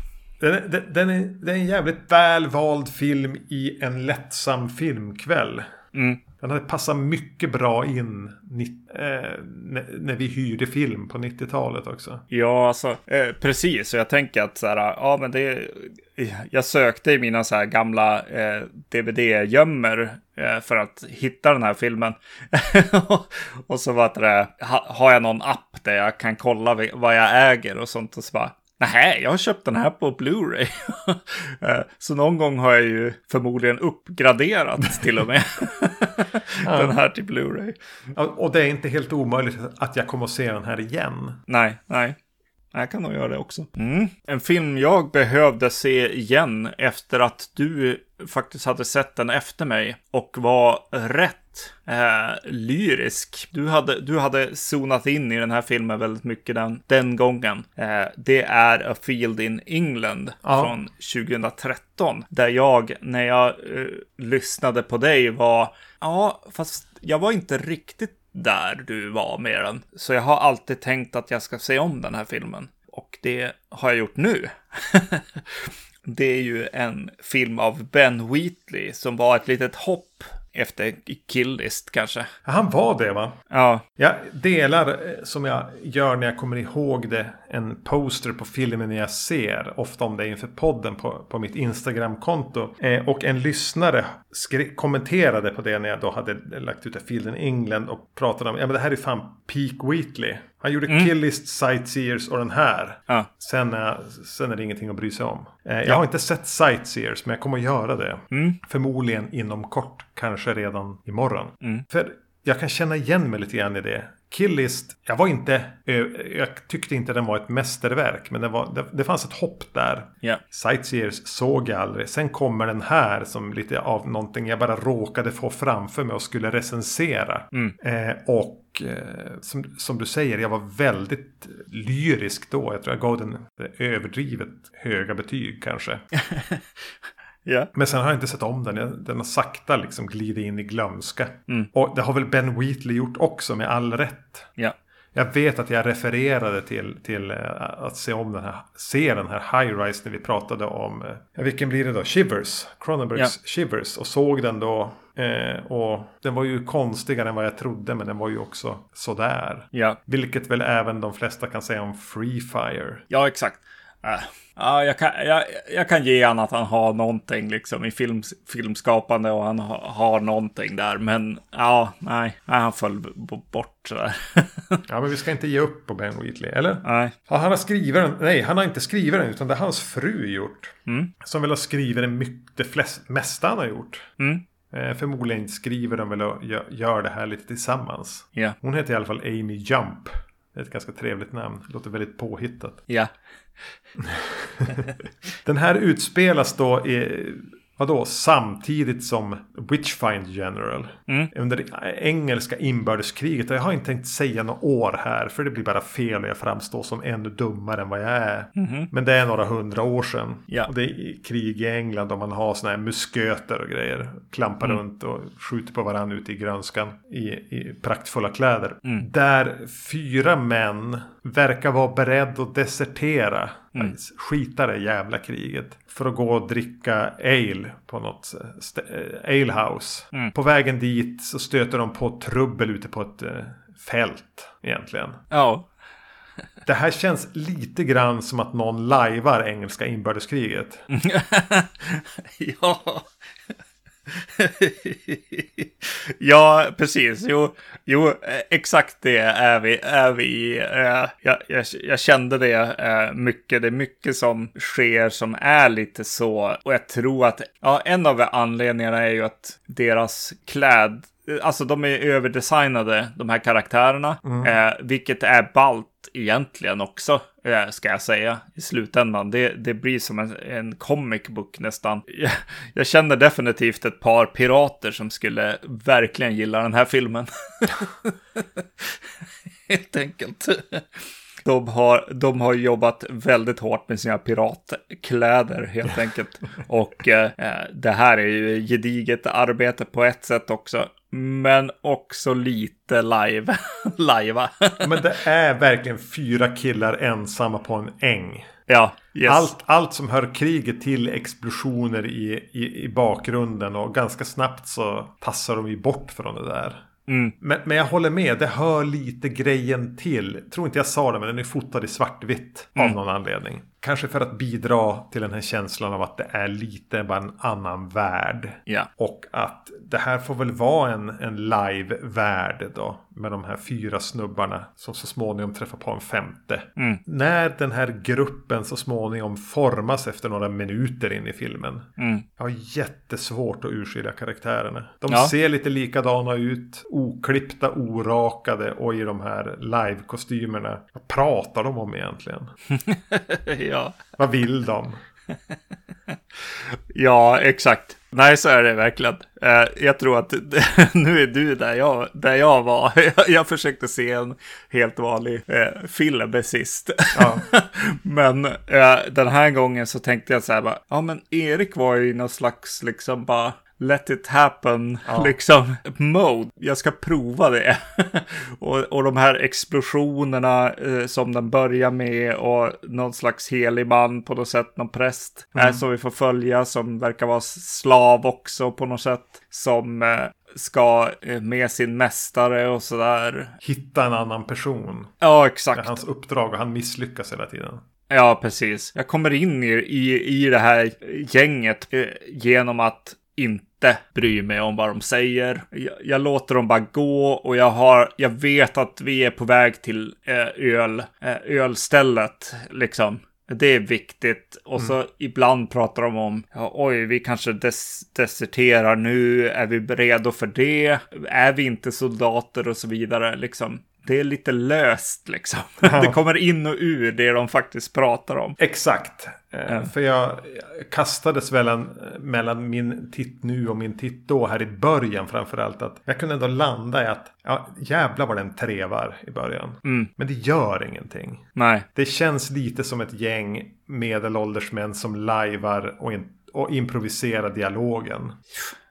Den, den, den, är, det är en jävligt väl vald film i en lättsam filmkväll. Mm. Den hade passat mycket bra in eh, när vi hyrde film på 90-talet också. Ja, alltså eh, precis. Och jag tänker att så här, ja men det jag sökte i mina så här gamla eh, DVD-gömmer eh, för att hitta den här filmen. och så var det, ha, har jag någon app där jag kan kolla vad jag äger och sånt. Och så bara, Nej, jag har köpt den här på Blu-ray. Eh, så någon gång har jag ju förmodligen uppgraderat till och med den här till Blu-ray. Och det är inte helt omöjligt att jag kommer att se den här igen. Nej, nej. Jag kan nog göra det också. Mm. En film jag behövde se igen efter att du faktiskt hade sett den efter mig och var rätt eh, lyrisk. Du hade, du hade zonat in i den här filmen väldigt mycket den, den gången. Eh, det är A Field in England ja. från 2013. Där jag, när jag eh, lyssnade på dig, var ja, fast jag var inte riktigt där du var med den. Så jag har alltid tänkt att jag ska se om den här filmen. Och det har jag gjort nu. det är ju en film av Ben Wheatley som var ett litet hopp efter Killist kanske. Han var det va? Ja. Jag delar eh, som jag gör när jag kommer ihåg det en poster på filmen jag ser. Ofta om det är inför podden på, på mitt Instagram-konto. Eh, och en lyssnare kommenterade på det när jag då hade lagt ut filmen England och pratade om ja men det här är fan Peak Wheatley. Han gjorde mm. Killist, Sightseers och den här. Ja. Sen, är, sen är det ingenting att bry sig om. Eh, jag har inte sett Sightseers men jag kommer att göra det. Mm. Förmodligen inom kort. Kanske redan imorgon. Mm. För jag kan känna igen mig lite grann i det. Killist, jag var inte, jag tyckte inte den var ett mästerverk. Men det, var, det, det fanns ett hopp där. Yeah. Sightseers såg jag aldrig. Sen kommer den här som lite av någonting jag bara råkade få framför mig och skulle recensera. Mm. Eh, och eh, som, som du säger, jag var väldigt lyrisk då. Jag tror jag gav den överdrivet höga betyg kanske. Yeah. Men sen har jag inte sett om den. Den har sakta liksom glidit in i glömska. Mm. Och det har väl Ben Wheatley gjort också med all rätt. Yeah. Jag vet att jag refererade till, till uh, att se om den här, se den här High Rise när vi pratade om, uh, vilken blir det då? Shivers, Cronenbergs yeah. Shivers. Och såg den då. Uh, och den var ju konstigare än vad jag trodde men den var ju också sådär. Ja. Vilket väl även de flesta kan säga om Free Fire. Ja, exakt. Äh. Ja, jag kan, jag, jag kan ge han att han har någonting liksom i film, filmskapande och han har, har någonting där. Men ja, nej, nej han föll bort sådär. ja, men vi ska inte ge upp på Ben Wheatley, eller? Nej. Ja, han har skrivit den, nej, han har inte skrivit den utan det har hans fru gjort. Mm. Som väl har skrivit det, mycket, det flest, mesta han har gjort. Mm. Eh, förmodligen skriver de väl och gör, gör det här lite tillsammans. Ja. Hon heter i alla fall Amy Jump. Det är ett ganska trevligt namn. Låter väldigt påhittat. Ja. Den här utspelas då i Vadå? Samtidigt som Witchfind General. Mm. Under det engelska inbördeskriget. Jag har inte tänkt säga några år här. För det blir bara fel och jag framstår som ännu dummare än vad jag är. Mm. Men det är några hundra år sedan. Ja. Och det är krig i England och man har sådana här musköter och grejer. Klampar mm. runt och skjuter på varandra ute i grönskan. I, i praktfulla kläder. Mm. Där fyra män verkar vara beredda att desertera. Mm. Skita det jävla kriget. För att gå och dricka ale på något eh, alehouse. Mm. På vägen dit så stöter de på trubbel ute på ett eh, fält egentligen. Ja. Det här känns lite grann som att någon lajvar engelska inbördeskriget. ja. ja, precis. Jo, jo, eh, exakt det är vi. Är vi eh, jag, jag, jag, kände det eh, mycket. Det är mycket som sker som är lite så. Och jag tror att ja, en av anledningarna är ju att deras kläd Alltså de är överdesignade, de här karaktärerna. Mm. Eh, vilket är balt egentligen också, eh, ska jag säga, i slutändan. Det, det blir som en, en comic book nästan. Jag, jag känner definitivt ett par pirater som skulle verkligen gilla den här filmen. Helt enkelt. De har, de har jobbat väldigt hårt med sina piratkläder helt enkelt. Och eh, det här är ju gediget arbete på ett sätt också. Men också lite live. Lajva. Men det är verkligen fyra killar ensamma på en äng. Ja, yes. allt, allt som hör kriget till explosioner i, i, i bakgrunden och ganska snabbt så passar de ju bort från det där. Mm. Men, men jag håller med, det hör lite grejen till. Tror inte jag sa det, men den är fotad i svartvitt mm. av någon anledning. Kanske för att bidra till den här känslan av att det är lite bara en annan värld. Ja. Och att det här får väl vara en, en live-värld då. Med de här fyra snubbarna som så småningom träffar på en femte. Mm. När den här gruppen så småningom formas efter några minuter in i filmen. Mm. Jag har jättesvårt att urskilja karaktärerna. De Ja. ser lite likadana ut. Oklippta, orakade och i de här live-kostymerna. Vad pratar de om egentligen? ja. Vad vill de? Ja, exakt. Nej, så är det verkligen. Eh, jag tror att nu är du där jag, där jag var. jag försökte se en helt vanlig eh, film sist. Ja. men eh, den här gången så tänkte jag så här bara, ja men Erik var ju någon slags liksom bara let it happen Ja. liksom mode. Jag ska prova det. och, och de här explosionerna eh, som den börjar med och någon slags helig man på något sätt, någon präst eh, som vi får följa som verkar vara slav också på något sätt. Som eh, ska eh, med sin mästare och sådär. Hitta en annan person. Ja, Det är exakt. hans uppdrag och han misslyckas hela tiden. Ja, precis. Jag kommer in i, i, i det här gänget eh, genom att inte bry mig om vad de säger. Jag, jag låter dem bara gå och jag, har, jag vet att vi är på väg till eh, öl, eh, ölstället. Liksom. Det är viktigt. Och så ibland pratar de om, ja, oj, vi kanske des deserterar nu. Är vi redo för det? Är vi inte soldater och så vidare? Liksom. Det är lite löst liksom. Det kommer in och ur det de faktiskt pratar om. Exakt. Eh, För jag kastades mellan, mellan min titt nu och min titt då här i början framförallt. Att jag kunde ändå landa i att ja, jävlar vad den trevar i början. Men det gör ingenting. Nej, Det känns lite som ett gäng medelålders män som lajvar och, in, och improviserar dialogen.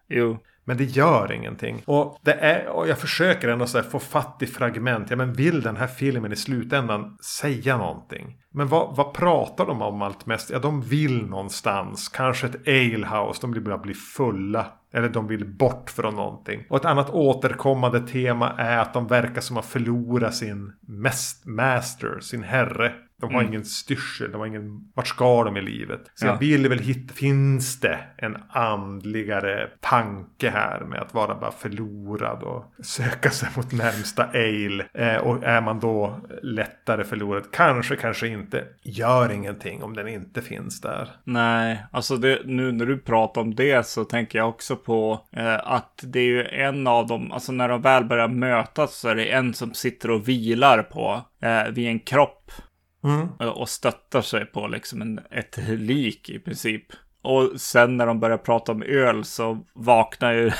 jo. Men det gör ingenting. Och, det är, och jag försöker ändå så här få fatt i fragment. Ja, men vill den här filmen i slutändan säga någonting? Men vad, vad pratar de om allt mest? Ja, de vill någonstans. Kanske ett alehouse. De vill bara bli fulla. Eller de vill bort från någonting. Och ett annat återkommande tema är att de verkar som att förlora sin mest master, sin herre. De har ingen styrsel, de har ingen... Vart ska de i livet? Så Ja. jag vill väl hitta... Finns det en andligare tanke här med att vara bara förlorad och söka sig mot närmsta ale? Eh, och är man då lättare förlorad? Kanske, kanske inte. Gör ingenting om den inte finns där. Nej, alltså det, nu när du pratar om det så tänker jag också på eh, att det är ju en av dem, alltså när de väl börjar mötas så är det en som sitter och vilar på eh, vid en kropp Mm. eh, och stöttar sig på liksom en, ett lik i princip. Och sen när de börjar prata om öl så vaknar ju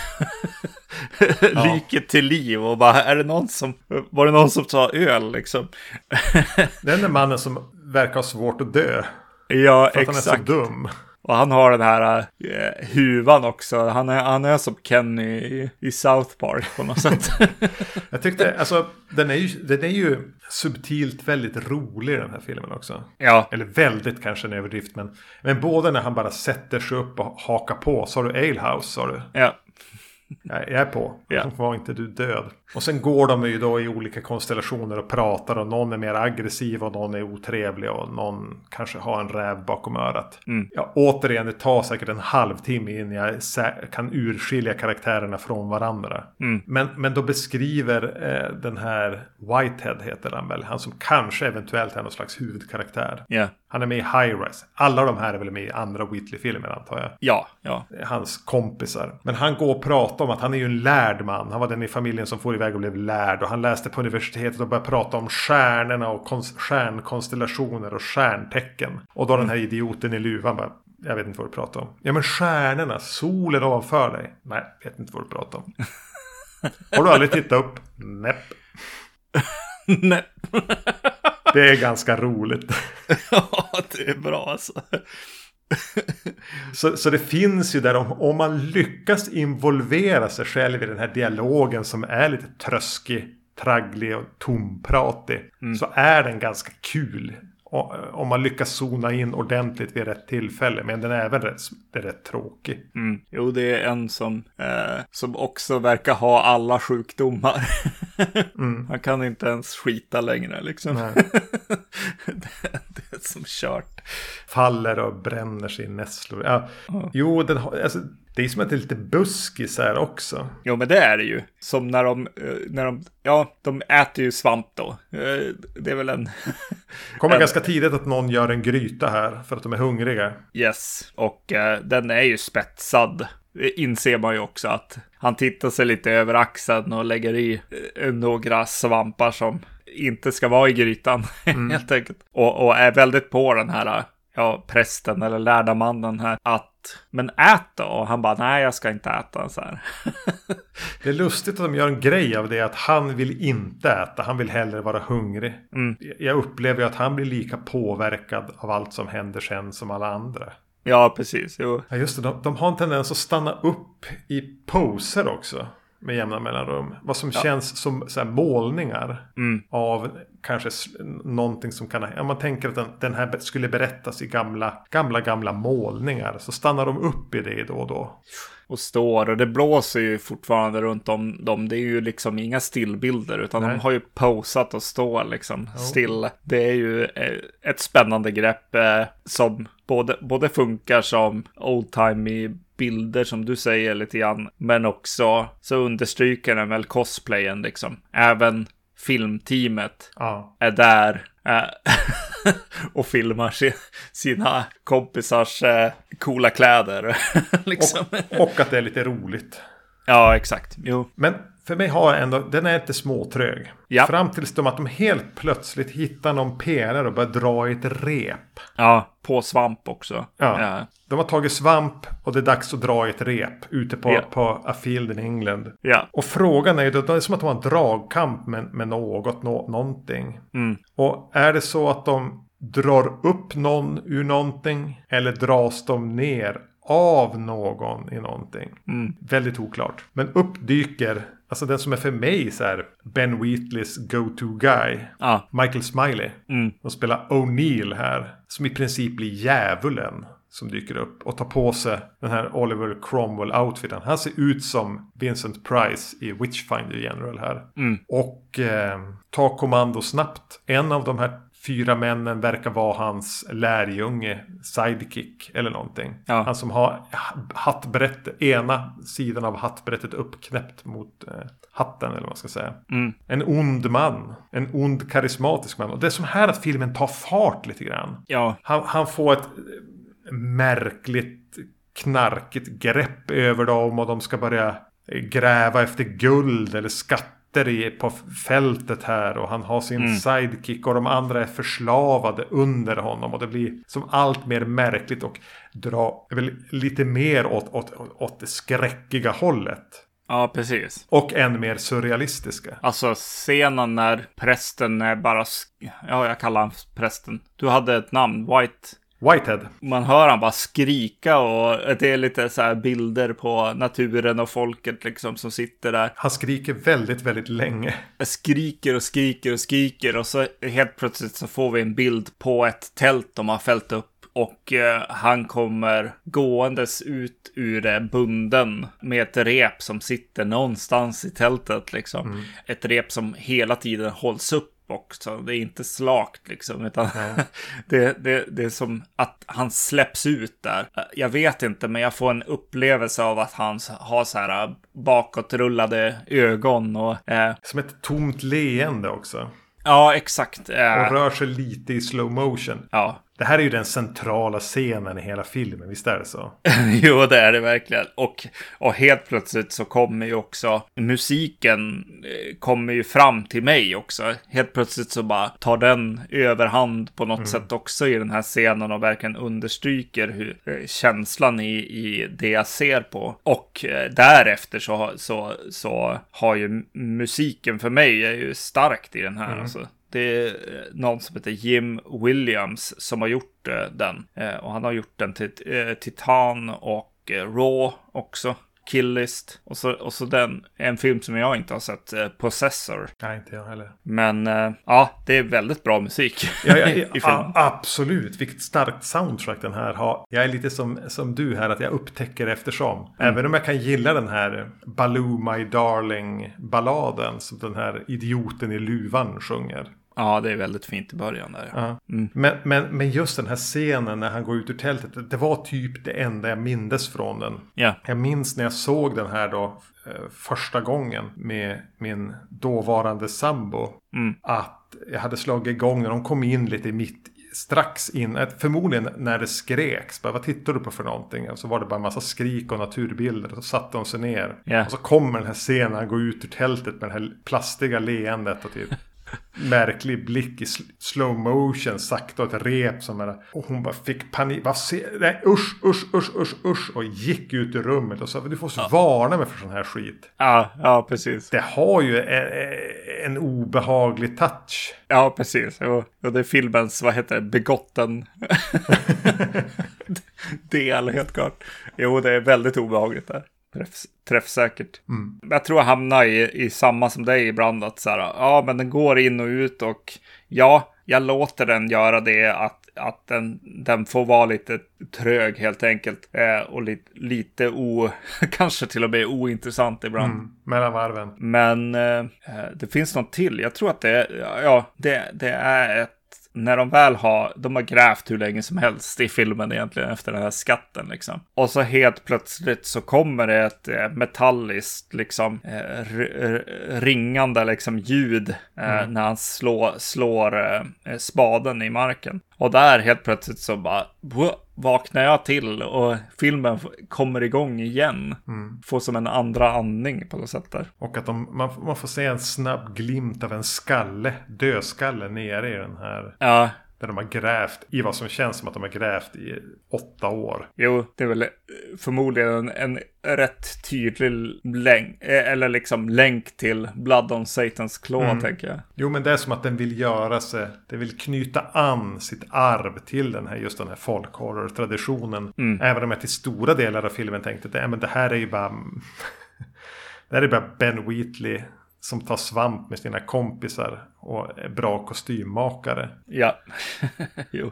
liket till liv och bara är det någon som, var det någon som sa öl liksom? Den där mannen som verkar ha svårt att dö. ja, För att han är exakt. så dum. Och han har den här eh, huvan också. Han är, han är som Kenny i, i South Park på något sätt. Jag tyckte, alltså, den är, ju, den är ju subtilt väldigt rolig den här filmen också. ja, Eller väldigt kanske en överdrift. Men, men både när han bara sätter sig upp och hakar på. Sa du Alehouse sa du? ja, Jag, är på. Ja. Var inte du död? Och sen går de ju då i olika konstellationer och pratar. Och någon är mer aggressiv och någon är otrevlig. Och någon kanske har en räv bakom örat. Mm. Ja, återigen, det tar säkert en halvtimme innan jag kan urskilja karaktärerna från varandra. Mm. Men, men då beskriver eh, den här Whitehead heter han väl. Han som kanske eventuellt är någon slags huvudkaraktär. ja, Han är med i High Rise. Alla de här är väl med i andra Whitley-filmer antar jag. ja, ja, Hans kompisar. Men han går och pratar om att han är ju en lärd man. Han var den i familjen som for iväg och blev lärd. Och han läste på universitetet och började prata om stjärnorna och konst- stjärnkonstellationer och stjärntecken. Och då den här idioten i luvan bara. Jag vet inte vad du pratar om. Ja men stjärnorna, solen ovanför dig. Nej, vet inte vad du pratar om. Har du aldrig tittat upp? Näpp. Nej. Det är ganska roligt. ja, det är bra alltså. Så, så det finns ju där om, om man lyckas involvera sig själv i den här dialogen som är lite tröskig, tragglig och tompratig. Så är den ganska kul. Om man lyckas zona in ordentligt vid rätt tillfälle. Men den är även rätt, det är rätt tråkig. Mm. Jo, det är en som, eh, som också verkar ha alla sjukdomar. Han kan inte ens skita längre liksom. Det, det är som kört. faller och bränner sig i nässlor. Ja. Mm. Jo, den alltså, det är som att det är lite buskis här också. Jo, men det är det ju. Som när de, eh, när de, ja, de äter ju svamp då. Eh, det är väl en... kommer en... ganska tidigt att någon gör en gryta här för att de är hungriga. Yes, och eh, den är ju spetsad. Det inser man ju också att han tittar sig lite över axeln och lägger i eh, några svampar som inte ska vara i grytan mm. helt enkelt. Och, och, är väldigt på den här, ja, prästen eller lärda mannen här att men ät då? Och han bara, nej jag ska inte äta så här. det är lustigt att de gör en grej av det att han vill inte äta, han vill hellre vara hungrig. Mm. Jag upplever att han blir lika påverkad av allt som händer sen som alla andra. Ja, precis. Jo. Ja, just det. De, de har en tendens att stanna upp i poser också med jämna mellanrum. Vad som ja. känns som så målningar mm. av kanske någonting som kan... Ja, man tänker att den, här skulle berättas i gamla, gamla, gamla målningar. Så stannar de upp i det då och då. Och står och det blåser ju fortfarande runt om dem. Det är ju liksom inga stillbilder utan Nej. de har ju posat och står liksom oh. still. Det är ju eh, ett spännande grepp eh, som både, både funkar som old timey bilder som du säger lite grann. Men också så understryker den väl cosplayen liksom. Även filmteamet ja. är där äh, och filmar sina kompisars äh, coola kläder. liksom. och, och, att det är lite roligt. Ja, exakt. Jo. Men för mig har ändå, den är inte småtrög. Ja. Fram tills de att de helt plötsligt hittar någon pelare och börjar dra i ett rep. Ja, på svamp också. Ja. ja. De har tagit svamp och det är dags att dra i ett rep ute på, ja. på A Field in England. Ja. Och frågan är ju, det är som att de har en dragkamp med, med något, nå, någonting. Mm. Och är det så att de drar upp någon ur någonting eller dras de ner av någon i någonting. Mm. Väldigt oklart. Men uppdyker Alltså den som är för mig så här Ben Wheatleys go-to guy. Ah. Michael Smiley. Mm. De spelar O'Neill här. Som i princip blir djävulen. Som dyker upp och tar på sig den här Oliver Cromwell-outfiten. Han ser ut som Vincent Price i Witchfinder General här. Mm. Och eh, tar kommando snabbt. En av de här fyra männen verkar vara hans lärjunge, sidekick eller någonting. Ja. Han som har hattbrett, ena sidan av hattbrättet uppknäppt mot eh, hatten eller vad man ska säga. Mm. En ond man, en ond karismatisk man. Och det är som här att filmen tar fart lite grann. Ja. Han, han får ett märkligt knarkigt grepp över dem och de ska börja gräva efter guld eller skatt i, på fältet här och han har sin mm. sidekick och de andra är förslavade under honom och det blir som allt mer märkligt och drar väl lite mer åt, åt, åt det skräckiga hållet. Ja, precis. Och än mer surrealistiska. Alltså scenen när prästen är bara... Ja, jag kallar honom prästen. Du hade ett namn, White... Whitehead. Man hör han bara skrika och det är lite så här bilder på naturen och folket liksom som sitter där. Han skriker väldigt, väldigt länge. Skriker och skriker och skriker och så helt plötsligt så får vi en bild på ett tält de har fällt upp och eh, han kommer gåendes ut ur det bunden med ett rep som sitter någonstans i tältet liksom. Mm. Ett rep som hela tiden hålls upp också. Det är inte slakt liksom, utan det, det, det är som att han släpps ut där. Jag vet inte, men jag får en upplevelse av att han har så här bakåtrullade ögon och... Eh... Som ett tomt leende också. Ja, exakt. Eh... Och rör sig lite i slow motion. Ja, det här är ju den centrala scenen i hela filmen, visst är det så? jo, det är det verkligen. Och, och helt plötsligt så kommer ju också musiken eh, kommer ju fram till mig också. Helt plötsligt så bara tar den överhand på något mm. sätt också i den här scenen och verkligen understryker hur, eh, känslan i, i det jag ser på. Och eh, därefter så, så, så har ju musiken för mig är ju starkt i den här. Mm. Alltså. Det är eh, någon som heter Jim Williams som har gjort eh, den. Eh, och han har gjort den till Titan och Raw också. Killist. Och så, och så den, en film som jag inte har sett, eh, Possessor. Nej, inte jag heller. Men eh, ja, det är väldigt bra musik ja, ja, i filmen. absolut, vilket starkt soundtrack den här har. Jag är lite som, som du här, att jag upptäcker eftersom. Mm. Även om jag kan gilla den här Baloo My Darling-balladen som den här idioten i luvan sjunger. Ja, det är väldigt fint i början där. Ja. Mm. Men, men, men just den här scenen när han går ut ur tältet. Det var typ det enda jag mindes från den. Ja. Jag minns när jag såg den här då eh, första gången med min dåvarande sambo. Mm. Att jag hade slagit igång när de kom in lite mitt strax in, förmodligen när det skreks. Bara, vad tittar du på för någonting? Och så var det bara en massa skrik och naturbilder. Och så satte de sig ner. Yeah. Och så kommer den här scenen, han går ut ur tältet med det här plastiga leendet. Och typ märklig blick i slow motion, sakta och ett rep som är Och hon bara fick panik. Vad se, nej, usch, usch, usch, usch, usch. Och gick ut ur rummet och sa du får ja. varna mig för sån här skit. Ja, ja precis. Det har ju en, en obehaglig touch. Ja, precis. Och, och det är filmens, vad heter det, begotten del helt klart. Jo, det är väldigt obehagligt där träff, träffsäkert. Mm. Jag tror jag hamnar i, i samma som dig ibland. Att så här, ja, men den går in och ut och ja, jag låter den göra det. Att, att den, den får vara lite trög helt enkelt. Eh, och lite, lite o, kanske till och med ointressant ibland. Mm, mellan varven. Men eh, det finns något till. Jag tror att det, ja, det, det är ett när de väl har, de har grävt hur länge som helst i filmen egentligen efter den här skatten liksom. Och så helt plötsligt så kommer det ett eh, metalliskt liksom eh, ringande liksom ljud eh, mm. när han slår, slår eh, spaden i marken. Och där helt plötsligt så bara vaknar jag till och filmen kommer igång igen. Mm. Får som en andra andning på något sätt där. Och att de, man, man får se en snabb glimt av en skalle, dödskalle nere i den här. Ja, där de har grävt i vad som känns som att de har grävt i åtta år. Jo, det är väl förmodligen en, rätt tydlig länk, eh, eller liksom länk till Blood on Satans Claw, mm. tänker jag. Jo, men det är som att den vill göra sig, den vill knyta an sitt arv till den här, just den här folkhorror-traditionen. Mm. Även om jag till stora delar av filmen tänkte att det här är ju bara... det här är bara Ben Wheatley som tar svamp med sina kompisar och är bra kostymmakare. Ja, jo.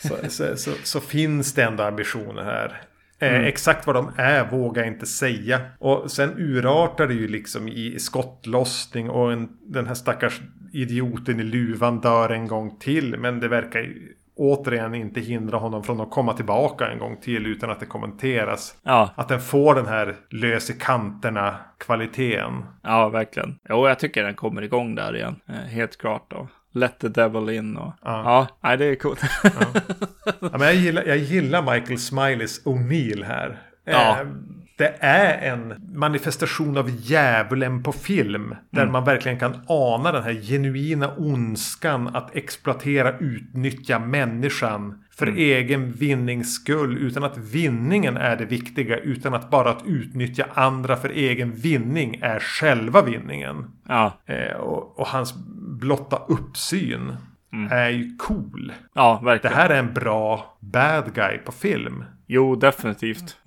så, så, så, så, finns det ändå ambitioner här. Eh, mm. exakt vad de är vågar jag inte säga. Och sen urartar det ju liksom i skottlossning och en, den här stackars idioten i luvan dör en gång till. Men det verkar ju återigen inte hindra honom från att komma tillbaka en gång till utan att det kommenteras. Ja. Att den får den här lös i kanterna kvaliteten. Ja, verkligen. Jo, jag tycker den kommer igång där igen. Eh, helt klart då. Let the devil in och... Ja, ja nej, det är coolt. ja. ja. men jag, gillar, jag gillar Michael Smileys O'Neill här. Ja. Eh, det är en manifestation av djävulen på film. Där mm. man verkligen kan ana den här genuina ondskan att exploatera, utnyttja människan. För mm. egen vinnings skull. Utan att vinningen är det viktiga. Utan att bara att utnyttja andra för egen vinning är själva vinningen. Ja. Eh, och, och hans blotta uppsyn. Mm. är ju cool. Ja, verkligen. Det här är en bra bad guy på film. Jo, definitivt.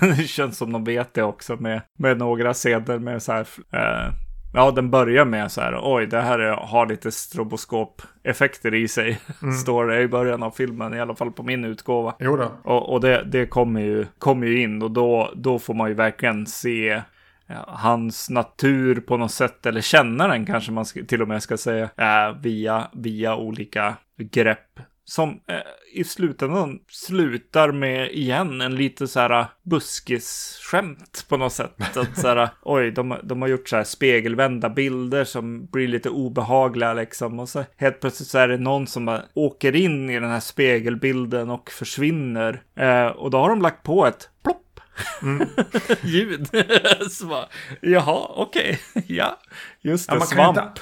Det, känns som de vet det också med, med några scener med så här. Eh, ja, den börjar med så här. Oj, det här är, har lite stroboskop-effekter i sig. Mm. Står det i början av filmen, i alla fall på min utgåva. Jo då. Och, och det, det kommer, ju, kommer ju in och då, då får man ju verkligen se ja, hans natur på något sätt, eller känna den kanske man till och med ska säga, äh, via, via olika grepp som eh, i slutändan slutar med igen en lite så här buskisskämt på något sätt. Att så här, oj, de, de har gjort så här spegelvända bilder som blir lite obehagliga liksom. Och så helt plötsligt så är det någon som bara åker in i den här spegelbilden och försvinner. Eh, och då har de lagt på ett Mm. ljud. så bara, jaha, okej, okay. ja, just det, ja, man svamp. Kan inte,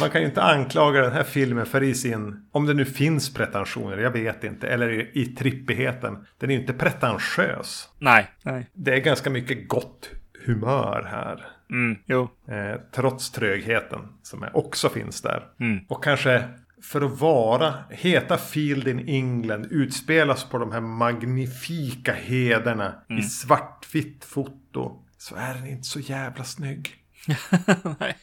man kan ju inte anklaga den här filmen för i sin, om det nu finns pretensioner, jag vet inte, eller i, i trippigheten. Den är ju inte pretentiös. Nej, nej. Det är ganska mycket gott humör här. Mm, jo. Eh, trots trögheten som också finns där. Mm. Och kanske för att vara, heta Field in England utspelas på de här magnifika heder mm. i svartvitt foto. Så är den inte så jävla snygg. Nej.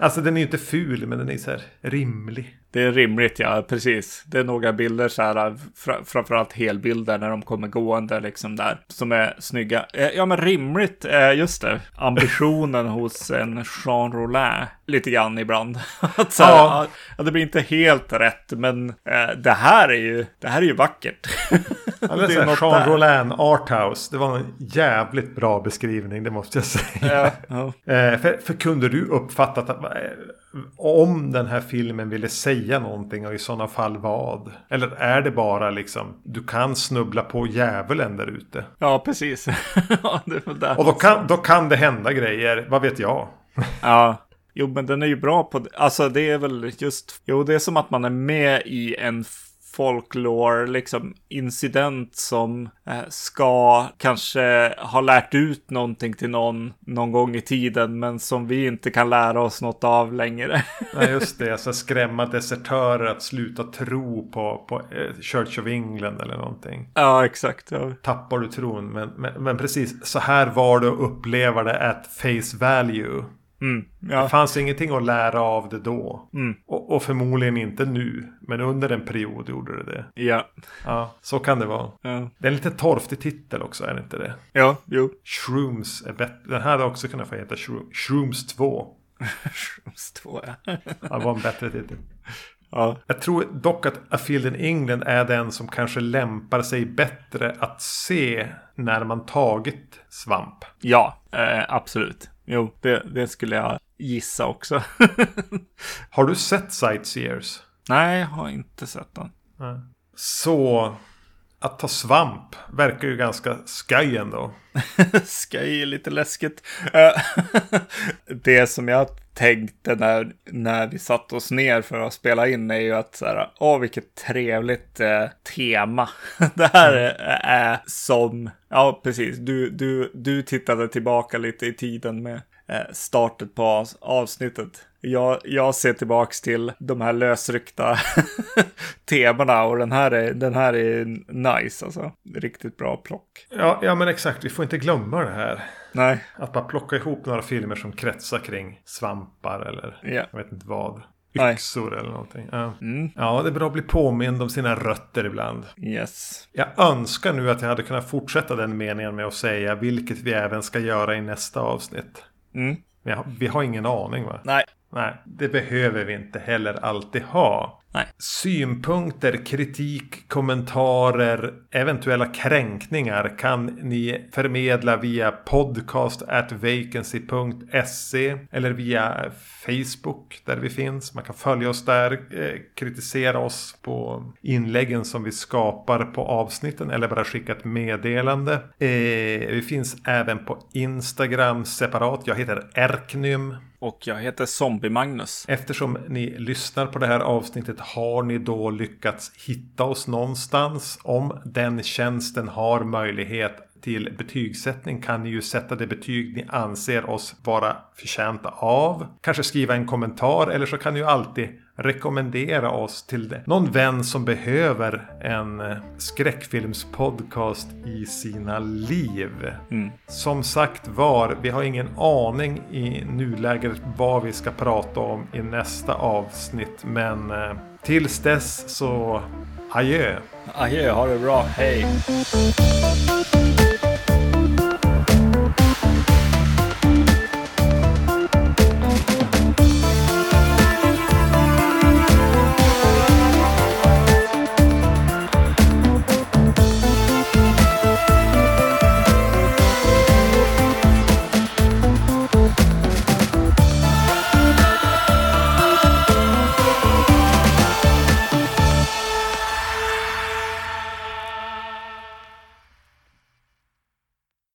Alltså den är ju inte ful men den är så här rimlig. Det är rimligt, ja, precis. Det är några bilder så här, fr framförallt helbilder när de kommer gående liksom där, som är snygga. Eh, ja, men rimligt, just det. Ambitionen hos en Jean Rollin lite grann ibland. att så här, ja. ja. det blir inte helt rätt, men eh, det här är ju, det här är ju vackert. ja, det är Jean där. Rollin Arthouse, det var en jävligt bra beskrivning, det måste jag säga. Ja, eh, för, för kunde du uppfattat att eh, om den här filmen ville säga någonting och i sådana fall vad? Eller är det bara liksom du kan snubbla på djävulen där ute? Ja, precis. och då kan, då kan det hända grejer, vad vet jag? ja. Jo, men den är ju bra på det. Alltså det är väl just, jo det är som att man är med i en folklore, liksom incident som eh, ska kanske ha lärt ut någonting till någon någon gång i tiden, men som vi inte kan lära oss något av längre. Nej, just det. Alltså skrämma desertörer att sluta tro på, på eh, Church of England eller någonting. Ja, exakt. Ja. Tappar du tron. Men, men, men precis, så här var det att uppleva det at face value. Mm, ja. Det fanns ingenting att lära av det då. Mm. Och, och, förmodligen inte nu. Men under en period gjorde det det. Ja. Ja, så kan det vara. Ja. Det är en lite torftig titel också, är det inte det? Ja, jo. Shrooms är bättre. Den här hade också kunnat få heta Shroom, Shrooms 2. Shrooms 2, ja. det var en bättre titel. Ja. Jag tror dock att A Field in England är den som kanske lämpar sig bättre att se när man tagit svamp. Ja, eh, absolut. Jo, det, det skulle jag gissa också. har du sett Sightseers? Nej, jag har inte sett den. Nej. Så att ta svamp verkar ju ganska skoj ändå. skoj är lite läskigt. Eh, det som jag tänkte när, när vi satte oss ner för att spela in är ju att så här, åh vilket trevligt eh, tema. det här mm. är, är, som, ja precis, du, du, du tittade tillbaka lite i tiden med eh, startet på avsnittet. Jag, jag ser tillbaks till de här lösryckta temana och den här, är, den här är nice alltså. Riktigt bra plock. Ja, ja men exakt, vi får inte glömma det här. Nej. Att bara plocka ihop några filmer som kretsar kring svampar eller yeah. jag vet inte vad. Yxor Nej. eller någonting. Ja. Mm. ja, det är bra att bli påmind om sina rötter ibland. Yes. Jag önskar nu att jag hade kunnat fortsätta den meningen med att säga vilket vi även ska göra i nästa avsnitt. Mm. Men vi har ingen aning va? Nej. Nej, det behöver vi inte heller alltid ha. Nej. Synpunkter, kritik, kommentarer, eventuella kränkningar kan ni förmedla via podcast at vacancy.se eller via Facebook där vi finns. Man kan följa oss där, eh, kritisera oss på inläggen som vi skapar på avsnitten eller bara skicka ett meddelande. Eh, vi finns även på Instagram separat. Jag heter Erknym. Och jag heter Zombie Magnus. Eftersom ni lyssnar på det här avsnittet har ni då lyckats hitta oss någonstans. Om den tjänsten har möjlighet till betygssättning kan ni ju sätta det betyg ni anser oss vara förtjänta av. Kanske skriva en kommentar eller så kan ni ju alltid rekommendera oss till någon vän som behöver en eh, skräckfilmspodcast i sina liv. Mm. Som sagt var, vi har ingen aning i nuläget vad vi ska prata om i nästa avsnitt. Men eh, tills dess så adjö. Adjö, ha det bra, hej.